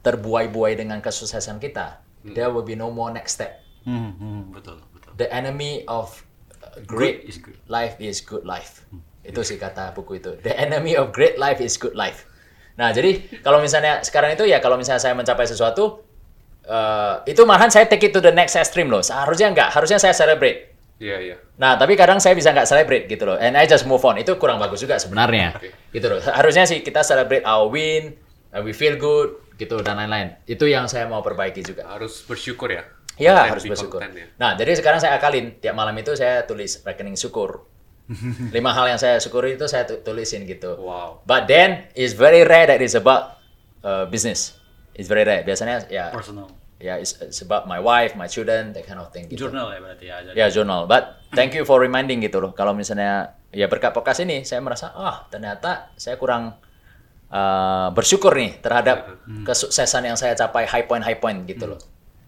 terbuai-buai dengan kesuksesan kita, there will be no more next step. Mhm, mhm, betul, betul. The enemy of uh, great Good is good. life is good life. Itu sih kata buku itu. The enemy of great life is good life. Nah, jadi kalau misalnya sekarang itu ya kalau misalnya saya mencapai sesuatu eh, itu malahan saya take it to the next extreme loh. Seharusnya enggak, harusnya saya celebrate. Iya, iya. Nah, tapi kadang saya bisa nggak celebrate gitu loh. And I just move on. Itu kurang bagus juga sebenarnya. Oke. Gitu loh. Harusnya sih kita celebrate our win, uh, we feel good, gitu dan lain-lain. Itu yang saya mau perbaiki juga. Harus bersyukur ya. Ya, Content harus be bersyukur. content ya. Nah, jadi sekarang saya akalin. Tiap malam itu saya tulis rekening syukur. Lima hal yang saya syukuri itu saya tu- tulisin gitu. Wow. But then, it's very rare that it's about uh, business. It's very rare. Biasanya ya, Personal. ya it's, it's about my wife, my children, that kind of thing. Gitu. Jurnal ya berarti ya. Jadi Ya journal, but thank you for reminding gitu loh. Kalau misalnya ya berkat podcast ini, saya merasa ah ternyata saya kurang uh, bersyukur nih terhadap kesuksesan yang saya capai high point high point gitu loh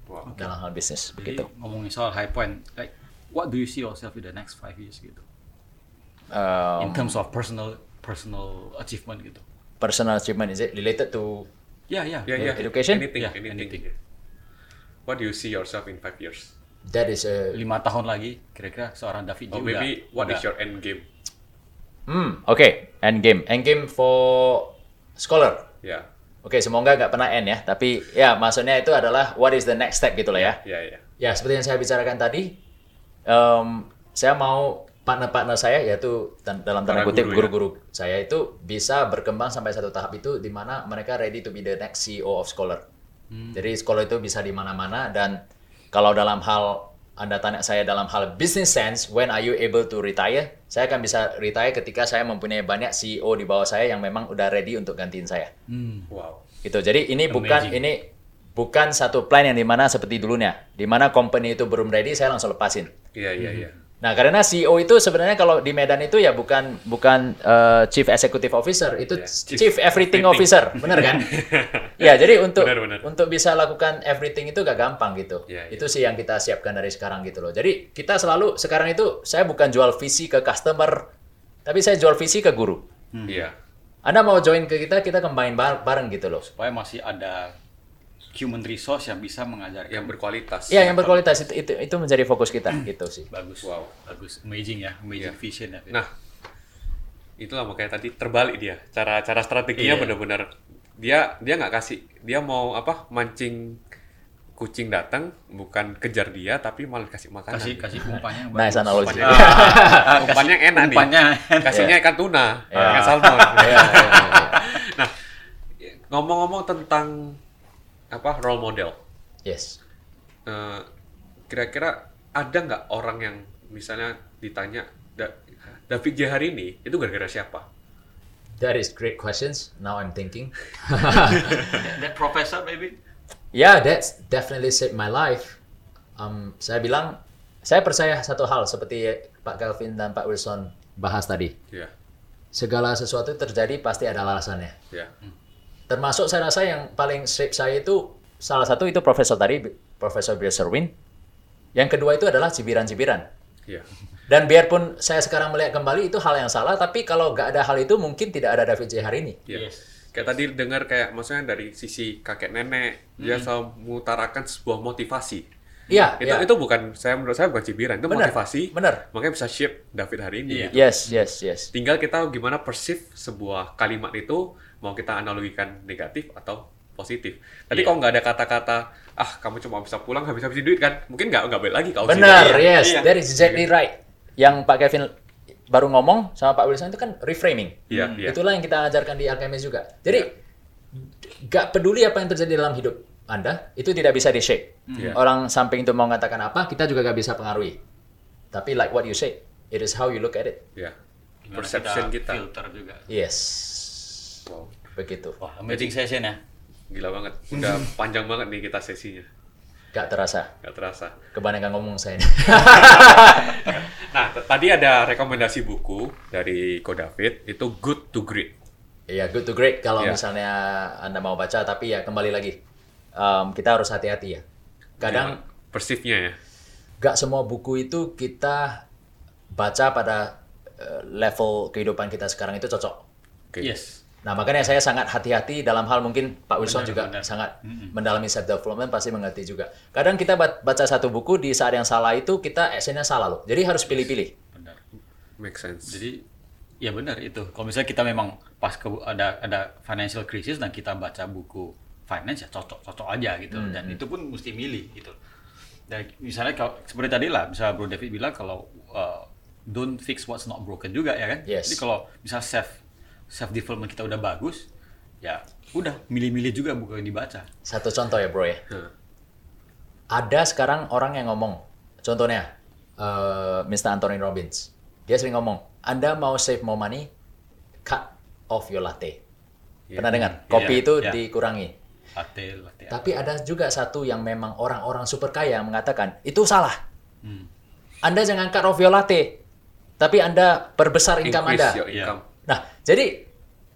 Wow. dalam hal bisnis Jadi begitu. ngomongin soal high point, like what do you see yourself in the next five years gitu? Um, In terms of personal personal achievement gitu. personal achievement is it related to Ya ya. Yeah, yeah. Education? Anything, Yeah, anything. anything. yeah. What do you see yourself in five years? that is a Lima tahun lagi kira-kira seorang David Oh, maybe udah- what udah- is your end game? hmm oke end game end game for scholar. Ya, Oke, semoga nggak pernah end ya. Tapi ya maksudnya itu adalah what is the next step gitu lah ya. ya, ya. Ya, seperti yang saya bicarakan tadi, em, saya mau partner-partner saya, yaitu dan- dalam tanda kutip ya. guru-guru saya itu bisa berkembang sampai satu tahap itu di mana mereka ready to be the next CEO of Scholar. Jadi Scholar itu bisa di mana-mana dan kalau dalam hal anda tanya saya dalam hal business sense, when are you able to retire? Saya akan bisa retire ketika saya mempunyai banyak CEO di bawah saya yang memang udah ready untuk gantiin saya. Hmm. Wow. Gitu. Jadi ini bukan Amazing. ini bukan satu plan yang di mana seperti dulunya, di mana company itu belum ready, saya langsung lepasin. Iya, iya, iya. Nah, karena CEO itu sebenarnya kalau di Medan itu ya bukan bukan eh, Chief Executive Officer, itu Ya, Chief, Chief Everything, Everything. Officer, bener kan? ya, jadi untuk Benar, benar. untuk bisa lakukan everything itu gak gampang gitu. Ya, ya. Itu sih yang kita siapkan dari sekarang gitu loh. Jadi kita selalu sekarang itu saya bukan jual visi ke customer, tapi saya jual visi ke guru. Iya. Anda mau join ke kita, kita combine bar- bareng gitu loh. supaya masih ada human resource yang bisa mengajarkan Yang berkualitas. Iya, yang berkualitas itu, itu itu menjadi fokus kita gitu sih. bagus Wow. bagus amazing ya amazing Iya. vision ya. Nah, itulah makanya tadi terbalik dia. Cara cara strateginya Iya. benar-benar dia dia nggak kasih dia mau apa mancing kucing datang bukan kejar dia tapi malah kasih makanan. kasih kasih umpannya Nice bagus. analogy. Umpannya, umpannya yang enak nih. umpannya Kasihnya ikan tuna, Iya. ikan salmon. Iya, iya, iya. nah, ngomong-ngomong tentang apa role model, Yes. eh, kira-kira ada nggak orang yang misalnya ditanya "Da- David J hari ini itu gara-gara siapa? That is great questions. Now I'm thinking. that professor maybe Yeah, that's definitely saved my life. Um, saya bilang, saya percaya satu hal seperti Pak Calvin dan Pak Wilson bahas tadi. Ya, Segala sesuatu terjadi pasti ada alasannya. ya, Termasuk saya rasa yang paling shape saya itu salah satu itu profesor tadi, Profesor Bill Sherwin. Yang kedua itu adalah cibiran-cibiran. ya. Dan biarpun saya sekarang melihat kembali itu hal yang salah, tapi kalau nggak ada hal itu mungkin tidak ada David J hari ini. ya. Yes. Kayak tadi dengar kayak maksudnya dari sisi kakek nenek dia selalu mengutarakan sebuah motivasi. Iya, Itu iya. itu bukan saya menurut saya bukan cibiran, itu Benar, motivasi. benar. Makanya bisa shape David hari ini. Iya. gitu. Yes, yes, yes. Tinggal kita gimana perceive sebuah kalimat itu mau kita analogikan negatif atau positif. Tadi Iya. kalau nggak ada kata-kata ah kamu cuma bisa pulang habis habisin duit kan, mungkin nggak nggak balik lagi kalau Benar, Iya, yes, iya. that is exactly right. Yang Pak Kevin baru ngomong sama Pak Wilson itu kan reframing. Iya, iya. Itulah yang kita ajarkan di Alchemist juga. Jadi nggak peduli apa yang terjadi dalam hidup Anda, itu tidak bisa di-shape. Iya. Orang samping itu mau mengatakan apa, kita juga nggak bisa pengaruhi. Tapi like what you say, it is how you look at it. Ya. Gimana Perception kita. filter juga Yes. Wow, Begitu. wah amazing session ya gila banget. Udah panjang banget nih kita sesinya. Gak terasa. Gak terasa. Kebanyakan ngomong saya ini. Nah, tadi ada rekomendasi buku dari Ko David itu Good to Great. Iya, good to great kalau Iya. misalnya Anda mau baca, tapi ya kembali lagi. em, kita harus hati-hati ya. Kadang Gimana? Persifnya ya. gak semua buku itu kita baca pada eh, level kehidupan kita sekarang itu cocok. Oke. yes Nah makanya saya sangat hati-hati dalam hal mungkin Pak Wilson Benar, juga benar. sangat mendalami self development pasti mengerti juga. Kadang kita ba- baca satu buku di saat yang salah itu kita actionnya salah loh. Jadi harus pilih-pilih. benar Make sense. jadi ya benar itu kalau misalnya kita memang pas ke, ada ada financial crisis dan kita baca buku finance ya cocok cocok aja gitu Hmm, dan itu pun mesti milih gitu dan misalnya kalau seperti tadi lah misalnya Bro David bilang kalau uh, don't fix what's not broken juga ya kan Yes. jadi kalau misal self self development kita udah bagus ya udah milih-milih juga buku yang dibaca Satu contoh ya bro ya. Nah, Ada sekarang orang yang ngomong, contohnya eh, Mr. Anthony Robbins. Dia sering ngomong, Anda mau save more money, cut off your latte. Pernah dengar? Kopi Iya, itu iya. dikurangi. latte latte Tapi ada juga satu yang memang orang-orang super kaya mengatakan, itu salah. Hmm. Anda jangan cut off your latte, tapi Anda perbesar income increase Anda. your income. Nah, jadi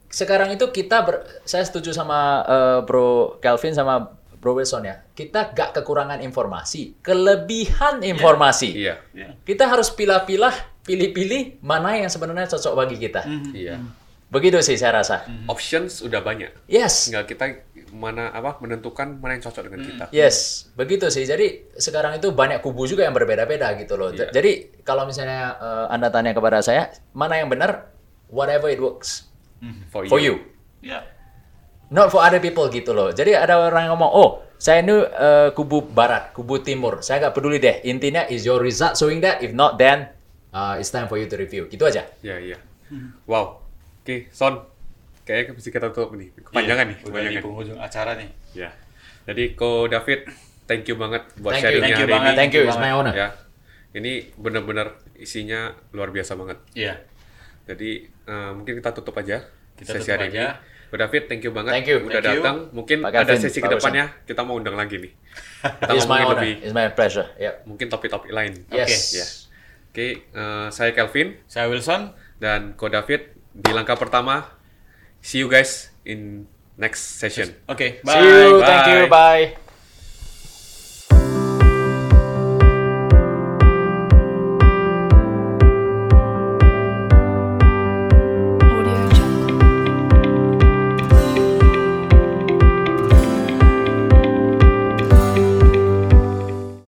sekarang itu kita ber, saya setuju sama eh, Bro Kelvin sama Bro Wilson ya. Kita gak kekurangan informasi, kelebihan informasi. Iya. Ya. Kita harus pilah-pilah, pilih-pilih mana yang sebenarnya cocok bagi kita. Iya. Begitu sih saya rasa. Options udah banyak. Yes. Tinggal kita mana apa menentukan mana yang cocok dengan kita. Yes, begitu sih. Jadi sekarang itu banyak kubu juga yang berbeda-beda gitu loh. Iya. Jadi kalau misalnya eh, Anda tanya kepada saya, mana yang benar? Whatever it works For you. for you. ya Not for other people gitu loh. Jadi ada orang yang ngomong, oh saya ini eh, kubu barat, kubu timur. Saya nggak peduli deh. Intinya is your result showing that. If not, then uh, it's time for you to review. Gitu aja. Ya, iya. Wow. Oke, Son. Kayaknya bisa kita tutup nih. Kepanjangan nih, Iya, udah di kepanjangan. penghujung acara nih Ya. Jadi Ko David, thank you banget buat Thank you, sharingnya thank you hari banget. ini. Thank you, it's my honor. Ya. Ini benar-benar isinya luar biasa banget. iya Jadi eh, mungkin kita tutup aja kita sesi tutup hari aja. ini. Ko David, thank you banget Thank you. udah Thank you. datang. Mungkin Pak ada sesi Pak ke depannya kita mau undang lagi nih. Kita It's my honor. lebih It's my pleasure. Yep. mungkin topik-topik lain. Yes. Ya. Oke, eh, saya Kelvin Saya Wilson. dan Ko David di langkah pertama. See you guys in next session. Oke, See you. Thank you. Bye. Bye.